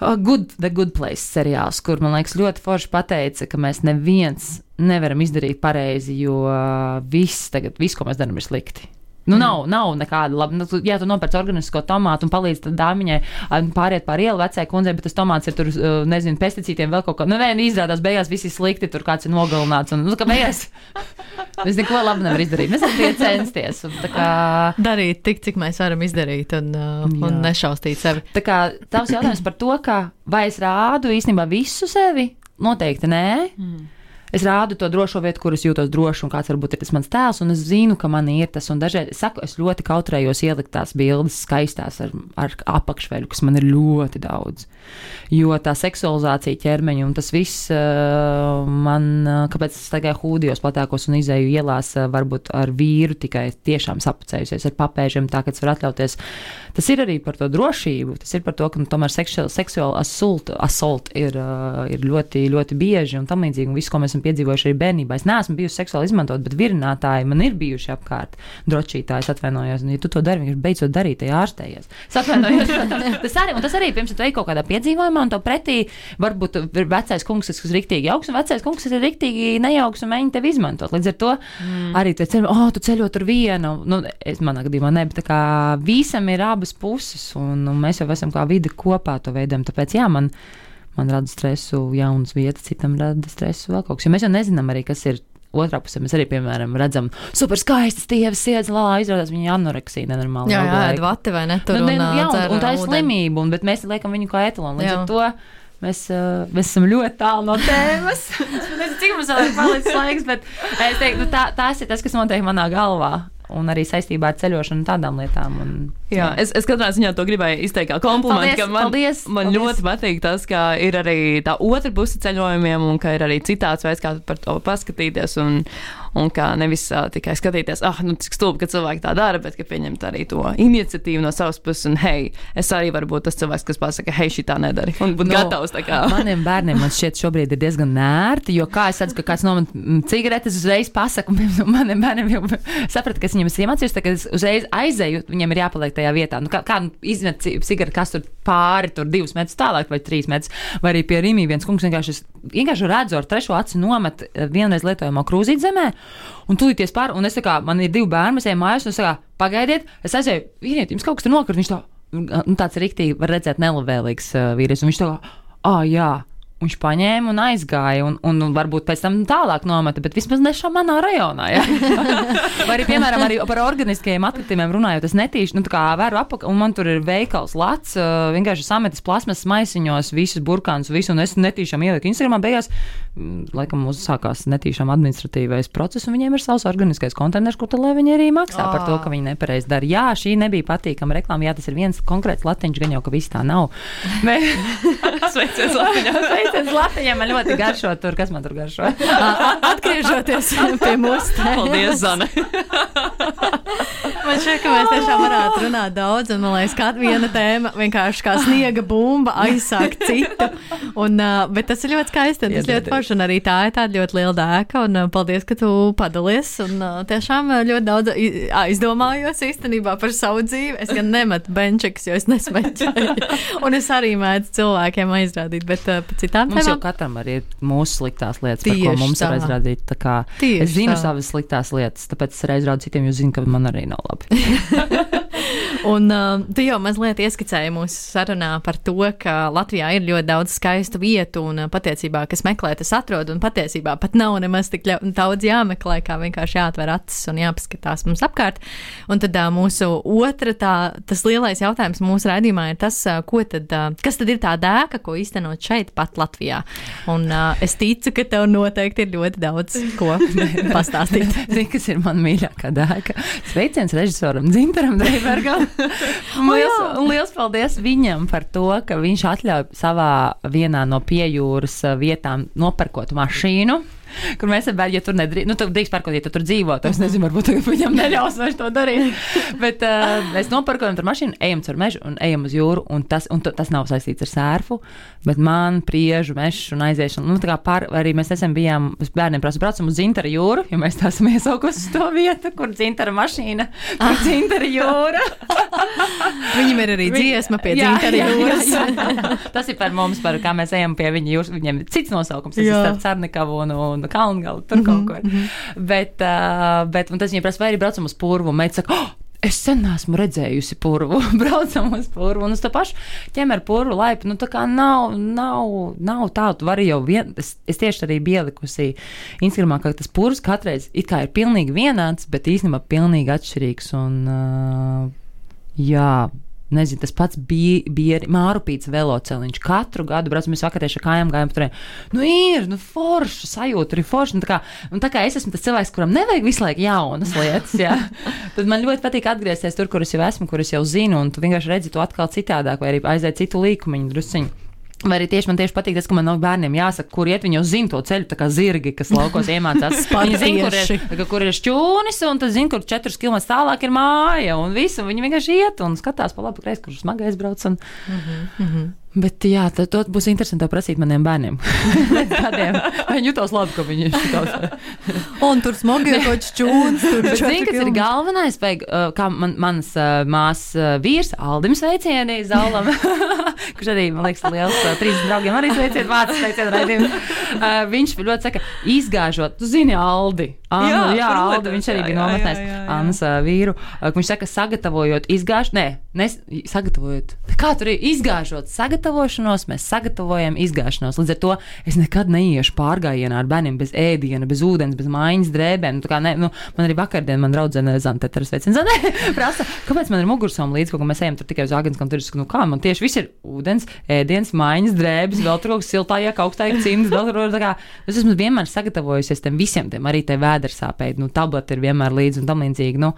Uh, good, The Good Place seriāls, kur man liekas ļoti forši pateica, ka mēs neviens nevaram izdarīt pareizi, jo uh, viss, tagad, viss, ko mēs darām, ir slikti. Nu, mm. nav, nav nekāda laba. Nu, jā, tu nopērci organisko tomātu un palīdzi dāmiņai pāriet pāri ielu vecai kundzei, bet tas tomāts ir tur, nezinu, pesticīdiem vēl kaut ko. Nu, nē, nu, izrādās, beigās viss ir slikti, tur kāds ir nogalināts. Un, nu, kā beigās, mēs neko labu nevaram izdarīt. Mēs tikai censties. Un, kā... Darīt tik, cik mēs varam izdarīt un, uh, un nešaustīt sevi. Tā kā tavs jautājums par to, ka vai es rādu īstenībā visu sevi, noteikti nē. Mm es rādu to drošo vietu, kur es jūtos droši, un kāds varbūt ir tas mans tēls, un es zinu, ka man ir tas. Dažreiz es saku, es ļoti kautrējos ielikt tās bildes skaistās ar, ar apakšveļu, kas man ir ļoti daudz. Jo tā seksualizācija ķermeņa un tas viss uh, man, uh, kāpēc es tagad hūdijos platākos un izēju ielās, uh, varbūt ar vīru tikai tiešām sapucējusies ar papēžiem, tā ka es varu atļauties. Tas ir arī par to drošību, tas ir par to, ka nu, tomēr seksuāla assault, assault ir, ir ļoti, ļoti bieži un tam līdzīgi, un viss, ko mēs esam piedzīvojuši arī bērnībā. Es neesmu bijusi seksuāli izmantot, bet virinātāji man ir bijuši apkārt. Drošītājs atvainojos, un ja tu to dari, vienkārši beidzot darīt, tai ārstējies. Es atvainojos. tas arī, un tas arī pirms tam kaut kādā piedzīvojumā, un to pretī varbūt vecais kungs, kas ir rīktīgi jauks, un vecais kungs ir rīktīgi nejauks, un viņi tevi izmantot. Līdz ar to mm. arī tu ceļo, oh, tu ceļo tur vienu. Nu, es manā gadījumā ne, bet tā kā visam ir abas puses, un, un mēs jau esam kā vidi kopā to veidojam. Tāpēc jā, man man rada stresu jaunas vietas, citam rada stresu vēl kaut kas. Jo mēs jau nezinām arī, kas ir otrā pusē mēs arī, piemēram, redzam super skaistas tievas sēdes, lā, izrādās viņa anoreksija nenormāli. Jā, jā, ēd vati vai ne tur. Nu, un, jā, un, un tā ir slimība, un, bet mēs liekam viņu kā etalonu. Līdz jā. ar to mēs, mēs esam ļoti tālu no tēmas. es nezinu, cik mums vēl ir palicis laiks, bet es teiktu, nu, tā, tas ir tas, kas notiek manā galvā un arī saistībā ar ceļošanu un tādām lietām. Un, jā. Es, es katrā ziņā to gribēju izteikt kā komplimentu, paldies, man, paldies, man paldies. ļoti patīk tas, ka ir arī tā otra puse ceļojumiem un ka ir arī citāds veids, kā par to paskatīties. Un, un kā nevis uh, tikai skatīties, ah, nu, cik stulbi, ka cilvēki tā dara, bet ka pieņemt arī to iniciatīvu no savas puses, un hei, es arī varu būt tas cilvēks, kas pasaka, hei, šī tā nedara, un būt no, gatavs. Maniem bērniem man šķiet šobrīd ir diezgan nērti, jo kā es redzu, ka kāds nomet cigaretes, uzreiz pasaka, un maniem bērniem jau saprata, ka es viņiem esmu iemācījusi, ka es uzreiz aizēju, viņiem ir jāpaliek noteiktajā vietā. Nu, kā kā izmet ci- cigareti, kas tur pāri, tur divus metrus tālāk vai trīs metrus, vai arī pie Rīmī viens kungs vienkārši, es vienkārši redzu ar trešo aci nomet eh, vienreiz lietojamo krūzīti zemē. Un tūlīties pāri, un es tā kā, man ir divi bērni, mēs ejam mājās, un es tā kā, pagaidiet, es aizēju, vīriet, jums kaut kas tur nokrīt, viņš tā, nu, tāds riktīgi, var redzēt, nelabvēlīgs uh, vīrietis, un viņš tā kā, ah, jā. Viņš paņēma un aizgāja, un, un, varbūt pēc tam tālāk nometa, bet vismaz ne šā manā rajonā. Ja? Vai arī, piemēram, arī par organiskajiem atkritumiem runājot, es netīšu, nu, vēru apakaļ, un man tur ir veikals lats, vienkārši sametis plasmas maisiņos, visus burkānus, visu, un es netīšām ieliku Instagramā. Beigās, mm, laikam, uzsākās netīšām administratīvais process, un viņiem ir savs organiskais konteiners, kur tad viņi arī maksā par to, ka viņi nepareizi dara. Jā, šī nebija patīkama reklāma, jā, tas ir viens konkrēts latiņš, gan jau, ka viss tā nav. Bet... Sveiciens Sveiciens Latvijā! Man ļoti garšo tur, kas man tur garšo. Atgriežoties pie mūsu tēmas. Paldies, Zane! Man šķiet, ka mēs tiešām varētu runāt daudz, un man liekas, ka viena tēma vienkārši kā sniega bumba aizsāk citu. Un, bet tas ir ļoti skaisti, tas ļoti forši, un arī tā ir tāda ļoti liela dēka, un paldies, ka tu padalies, un tiešām ļoti daudz i- aizdomājos īstenībā par savu dzīvi. Es gan nemetu benčiks, jo es nesmeķēju, un es arī mēdzu cilvēkiem aizrādīt, bet uh, par citām Mums jau tēmām. katram arī ir mūsu sliktās lietas, par ko Tieši mums tā. ir aizrādīt. Tā kā Tieši Es zinu tā. savas sliktās lietas, tāpēc es arī aizrādu citiem, jo zinu, ka man arī nav labi. Un uh, tu jau mazliet ieskicēji mūsu sarunā par to, ka Latvijā ir ļoti daudz skaistu vietu, un uh, patiesībā, kas meklē, tas atrod, un patiesībā pat nav nemaz tik daudz jāmeklē, kā vienkārši jāatver acis un jāpaskatās mums apkārt. Un tad uh, mūsu otra, tā, tas lielais jautājums mūsu raidījumā ir tas, uh, ko tad, uh, kas tad ir tā dēka, ko īstenot šeit pat Latvijā. Un uh, es ticu, ka tev noteikti ir ļoti daudz ko pastāstīt. Zini, kas ir mana mīļākā dēka? Sveiciens režisoram Zintaram Dreibergam. Liels, un liels paldies viņam par to, ka viņš atļauj savā vienā no piejūras vietām nopērkot mašīnu. Kur mēs esam, ja tur nedrīkst, nu, tur drīkst parkot, ja tu tur dzīvo. tad Es nezinu, varbūt viņam neļaus vairs to darīt. Bet uh, mēs nopērkojam tur mašīnu, ejam caur mežu un ejam uz jūru. Un tas, un t- tas nav saistīts ar sērfu, bet man priežu mežu un aiziešanu. Nu, pār, arī mēs nesen bijām, mēs bērniem prasa, braucam uz Zintara jūru, jo mēs tā esam iesaukusi uz to vietu, kur Zintara mašīna, kur Zintara jūra. Viņam ir arī dziesma pie Jā, dzīvības jā, jūras. jā, jā. Tas ir par mums, par kā mēs ejam pie viņa jūras. Viņiem ir cits nosaukums, tas ir Jā. starp Cernikavu un, un Kalngalu, tur kaut kur. Bet, uh, bet un tas viņiem prasa, vai arī braucam uz purvu. Meita saka, oh! Es sen esmu redzējusi purvu, braucam uz purvu, un uz to pašu ķemeru purvu laipu. Nu, tā kā nav, nav, nav tā, tu vari jau vien, es, es tieši arī biju ielikusi Instagramā, ka tas purvs katreiz it kā ir pilnīgi vienāds, bet īstenībā pilnīgi atšķirīgs. Un, uh, jā, nezinu, tas pats bija, bija Mārupīts veloceliņš. Katru gadu braucam, mēs vakarēši ar kājām gājām tur. Nu, ir, nu, forša sajūta, arī forša. Nu, tā, kā, un tā kā es esmu tas cilvēks, kuram nevajag visu laiku jaunas lietas, jā, tad man ļoti patīk atgriezties tur, kur es jau esmu, kur es jau zinu, un tu vienkārši redzi to atkal citādāk, vai arī aiziet citu līkumiņu drusciņu. Vai arī tieši man tieši patīk tas, ka man nav bērniem jāsaka, kur iet. Viņi jau zina to ceļu, tā kā zirgi, kas laukos iemācās. Viņi zina, kur ir, kur ir šķūnis, un tad zina, kur 4 km tālāk ir māja. Un visu, viņi vienkārši iet un skatās pa labi, kreisi, kur smagais brauc. Un... Bet jā, tad to būs interesanti prasīt maniem bērniem. Vai Viņi jutos labi, ka viņi šitos. Un tur smagi ir kaut čūns. Tur Bet zini, kas ir galvenais? Vajag, uh, kā man, mans uh, māsas uh, vīrs, Aldim sveicieni, Zaulam, kurš arī, man liekas, liels trīs draugiem arī sveicieni, vārds sveicieni raidījumu. Viņš ļoti saka, izgāžot, tu zini, Aldi. Anu, jā, Jā, Aldi, viņš arī jā, bija jā. Annas uh, vīru. Uh, viņš saka, sagatavojot izgāšanu, nē, nes, sagatavojot, kā tur ir izgāžot sagatavošanos, mēs sagatavojam izgāšanos. Līdz ar to es nekad neiešu pārgājienā ar bērniem bez ēdiena, bez ūdens, bez mājas drēbēm. Nu, tā kā ne, nu, man arī vakardien man draudzene Zante, ar sveicienu Zante, prasa, kāpēc man ir mugursoma līdz, ko mēs ejam tur tikai uz Agenskom, tur saku, nu kā, man tieši viss ir ūdens, ēdiens, mājas drēbes, vēl tur kaut kas siltājāk, augstāk cimds, vēl tur, tā kā, es esmu vienmēr sagatavojusies tiem visiem tiem, arī te vēdersāpēji, nu, tableti ir vienmēr līdzi un tam līdzīgi, nu,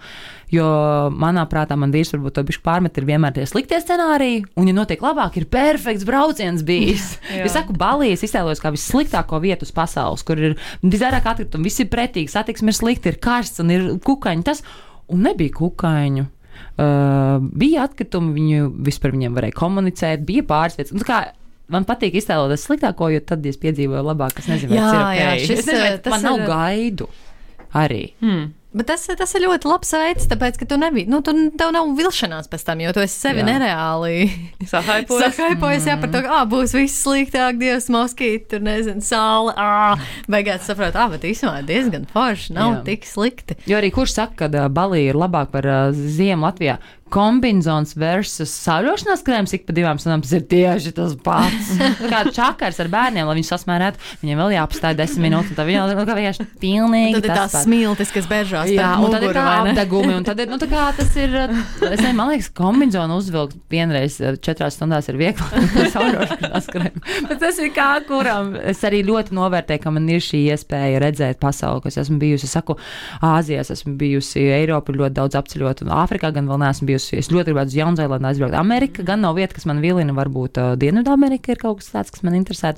jo manā prātā man vīrs varbūt to bišķi pārmet ir vienmēr tie sliktie scenāriji, un, ja notiek labāk, ir perfekts brauciens bijis. Jā. es saku, Balijas iztēlojos kā vissliktāko vietu uz pasaules, kur ir visvairāk atkritumu, viss ir pretīgi, satiksme ir slikta, ir karsts un ir kukaiņi. Tas, un nebija kukaiņu. Uh, bija atkritumi, viņu vispār varēja komunicēt, bija pāris tā kā Man patīk iztēloties sliktāko, jo tad es piedzīvoju labāk. Es nezinu, Jā, tas ir jā, okay. šis, es nezinu, vai tas man nav ir- gaidu arī. Hmm. Bet tas, tas ir ļoti labs veids, tāpēc, ka tu nebija, nu, tu, tev nav vilšanās pēc tam, jo tu esi sevi Jā. nereāli Sahaipojas. Sahaipojas, jā, par to, ka, ā, būs viss sliktāk, dievs, moskīti, tur nezinu, saule, ā, beigās saprot, ā, bet īstenībā diezgan forši, nav Jā. tik slikti. Jo arī kurš saka, ka Balija ir labāk par uh, ziemu Latvijā? Kombinācijas versus sauļošanās krēms ik pa divām stundām. Tas ir tieši tas pats. Kā čakars ar bērniem, lai viņus sasmērētu, viņiem vēl jāapstāj desmit minūtes, viņiem nu, kā vienkārši pilnīgi Tad ir tās pats. smiltis, kas bežās. Jā, un tad ir muguru, tā apdegumi, un tad ir, nu, tā kā tas ir, es nezinu, man liekas, kombinācija uzvilkt vienreiz uh, četrās stundās ir vieglāk. Bet tas ir kā kuram. Es arī ļoti novērtēju, ka man ir šī iespēja redzēt pasauli, kas esmu bijusi, es saku, Āzijā, es esmu bijusi, Eiropu ļoti daudz apceļot, un Āfrikā gan vēl neesmu bijusi. Es ļoti gribētu uz Jaunzēlandu aizbraukt. Amerika gan nav vieta, kas man vilina, varbūt uh, Dienvidamerika ir kaut kas tāds, kas man interesē.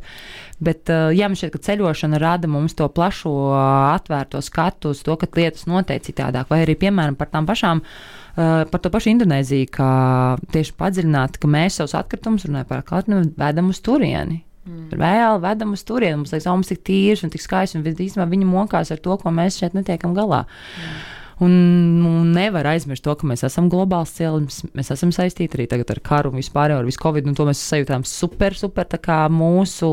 Bet, uh, jā, man šķiet, ka ceļošana rada mums to plašo, uh, atvērto skatu uz to, ka lietas notiek citādāk. Vai arī, piemēram, par tām pašām, uh, par to pašu Indonēziju, kā tieši padziļināt, ka mēs savus atkritumus, runājot par atkritumu, vedam uz turieni. Mm. Reāli vedam uz turieni. Mums liekas, ka mums tik tīrs un tik skaists, un īstenībā viņi mokās ar to, ko mēs šeit netiekam galā. Mm. Un, un nevar aizmirst to, ka mēs esam globāls cilvēks, mēs esam saistīti arī ar karu un vispār ar visu covid, un to mēs sajūtām super, super tā kā mūsu,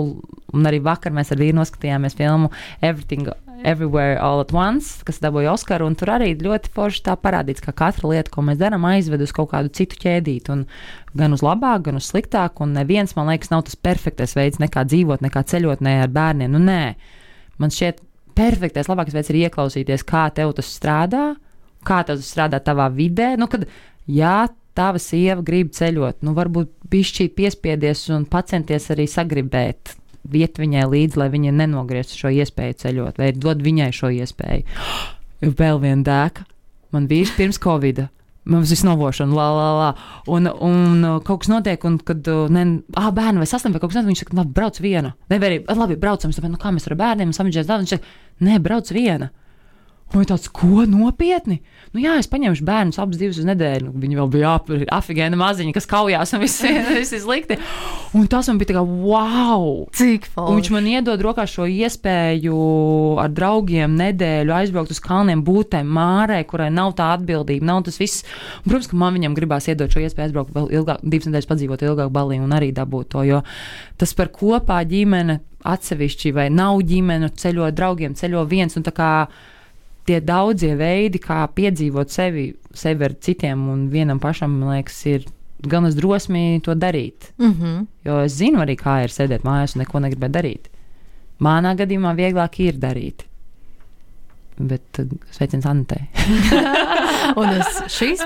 un arī vakar mēs ar vīru noskatījāmies filmu Everything. Everywhere All at Once, kas dabūja Oskaru, un tur arī ļoti forši tā parādīts, ka katra lieta, ko mēs darām, aizved uz kaut kādu citu ķēdīti, un gan uz labāk, gan uz sliktāk, un neviens, man liekas, nav tas perfektais veids, nekā dzīvot, nekā ceļot, ne ar bērniem. Nu, nē, man šķiet, perfektais, labākais veids ir ieklausīties, kā tev tas strādā, kā tas strādā tavā vidē. Nu, kad, jā, tava sieva grib ceļot, nu, varbūt bišķīt piespiedies un pacenties arī sagribēt. Viet viņai līdzi, lai viņa nenogrieztu šo iespēju ceļot, vai dod viņai šo iespēju. Vēl viena dēka. Man vīrs pirms Covid. Mums viss novošana, la, la, la. Un, un uh, kaut kas notiek, un kad uh, ne, ah, bērni vai saslimti, vai kaut kas notiek, viņš saka, labi, brauc viena. Vai arī, labi, braucam, domāju, nu, kā mēs ar bērniem samģēs daudz. Viņš saka, nē, brauc viena. Un ir tāds, ko nopietni? Nu, jā, es paņemšu bērnus abus divus uz nedēļu. Nu, viņi vēl bija afigēna maziņa, kas kaujās, un viss ir slikti. Un tas man bija tā kā, wow! Cik forši. viņš man iedod rokā šo iespēju ar draugiem nedēļu aizbraukt uz kalniem, būtēm mārē, kurai nav tā atbildība, nav tas viss. Un, protams, ka man viņam gribās iedot šo iespēju aizbraukt vēl ilgāk, divas nedēļas padzīvot ilgāk balī un arī dabūt to, jo tas par kopā ģimene atsevišķi vai nav ģimene, ceļo draugiem, ceļo viens un tā kā tie daudzie veidi, kā piedzīvot sevi, sevi ar citiem un vienam pašam, man liekas, ir gan es drosmi to darīt. Mm -hmm. Jo es zinu arī, kā ir sēdēt mājās un neko negribēt darīt. Manā gadījumā vieglāk ir darīt. Bet uh, sveiciens Antei. Un uz šīs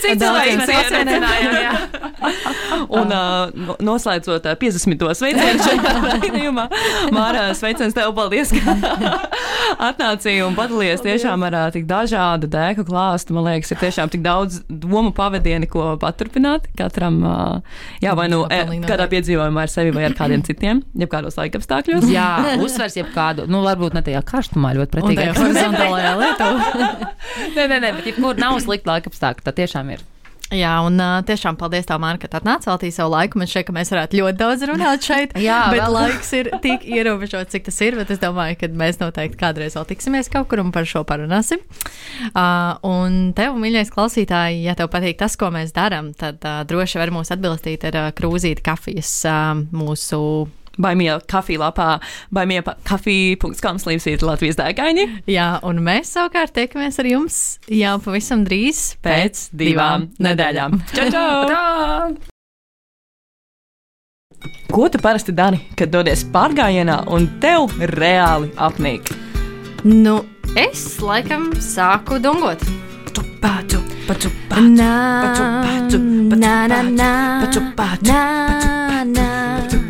Cik daudziem cilvēkiem sveicieniem. Un uh, no- noslēdzot uh, 50. sveicienu šajā raidījumā, Mārā, sveiciens tev, paldies, ka atnācīji un padalījies tiešām ar uh, tik dažādu dēku klāstu. Man liekas, ir tiešām tik daudz domu pavadieni, ko paturpināt. Katram, uh, jā, vai nu e, kādā piedzīvojumā ar sevi vai ar kādiem citiem, jeb kādos laikapstākļos. Jā, uzsvers jebkādu, nu, varbūt ne tajā karstumā ļoti pretīgi. tajā horizontālajā lietā. Nē, nē, nē, bet jebkur nav slikta laika apstākļa. Tā tiešām ir. Jā, un uh, tiešām paldies tev, Mārka, ka atnāci veltīt savu laiku. Man šķiet, ka mēs varētu ļoti daudz runāt šeit. Jā, bet vēl. laiks ir tik ierobežots, cik tas ir. Bet es domāju, ka mēs noteikti kādreiz vēl tiksimies kaut kur un par šo parunāsim. Uh, un tev, mīļais klausītāji, ja tev patīk tas, ko mēs darām, tad uh, droši vari mūs atbilstīt ar uh, krūzīti kafijas uh, mūsu. Baimīja kafija lapā, baimīja kafija.com slīpsīt Latvijas dēkaini Jā, un mēs savukārt tiekamies ar jums jau pavisam drīz pēc divām nedēļām. Čau, čau! Ko tu parasti dari, kad dodies pārgājienā un tev reāli apnīk? Nu, es laikam sāku dungot. Paču, paču, paču, Na, paču, paču, paču, na, na, na, paču, paču, na, na, paču, paču, paču, na, na, na.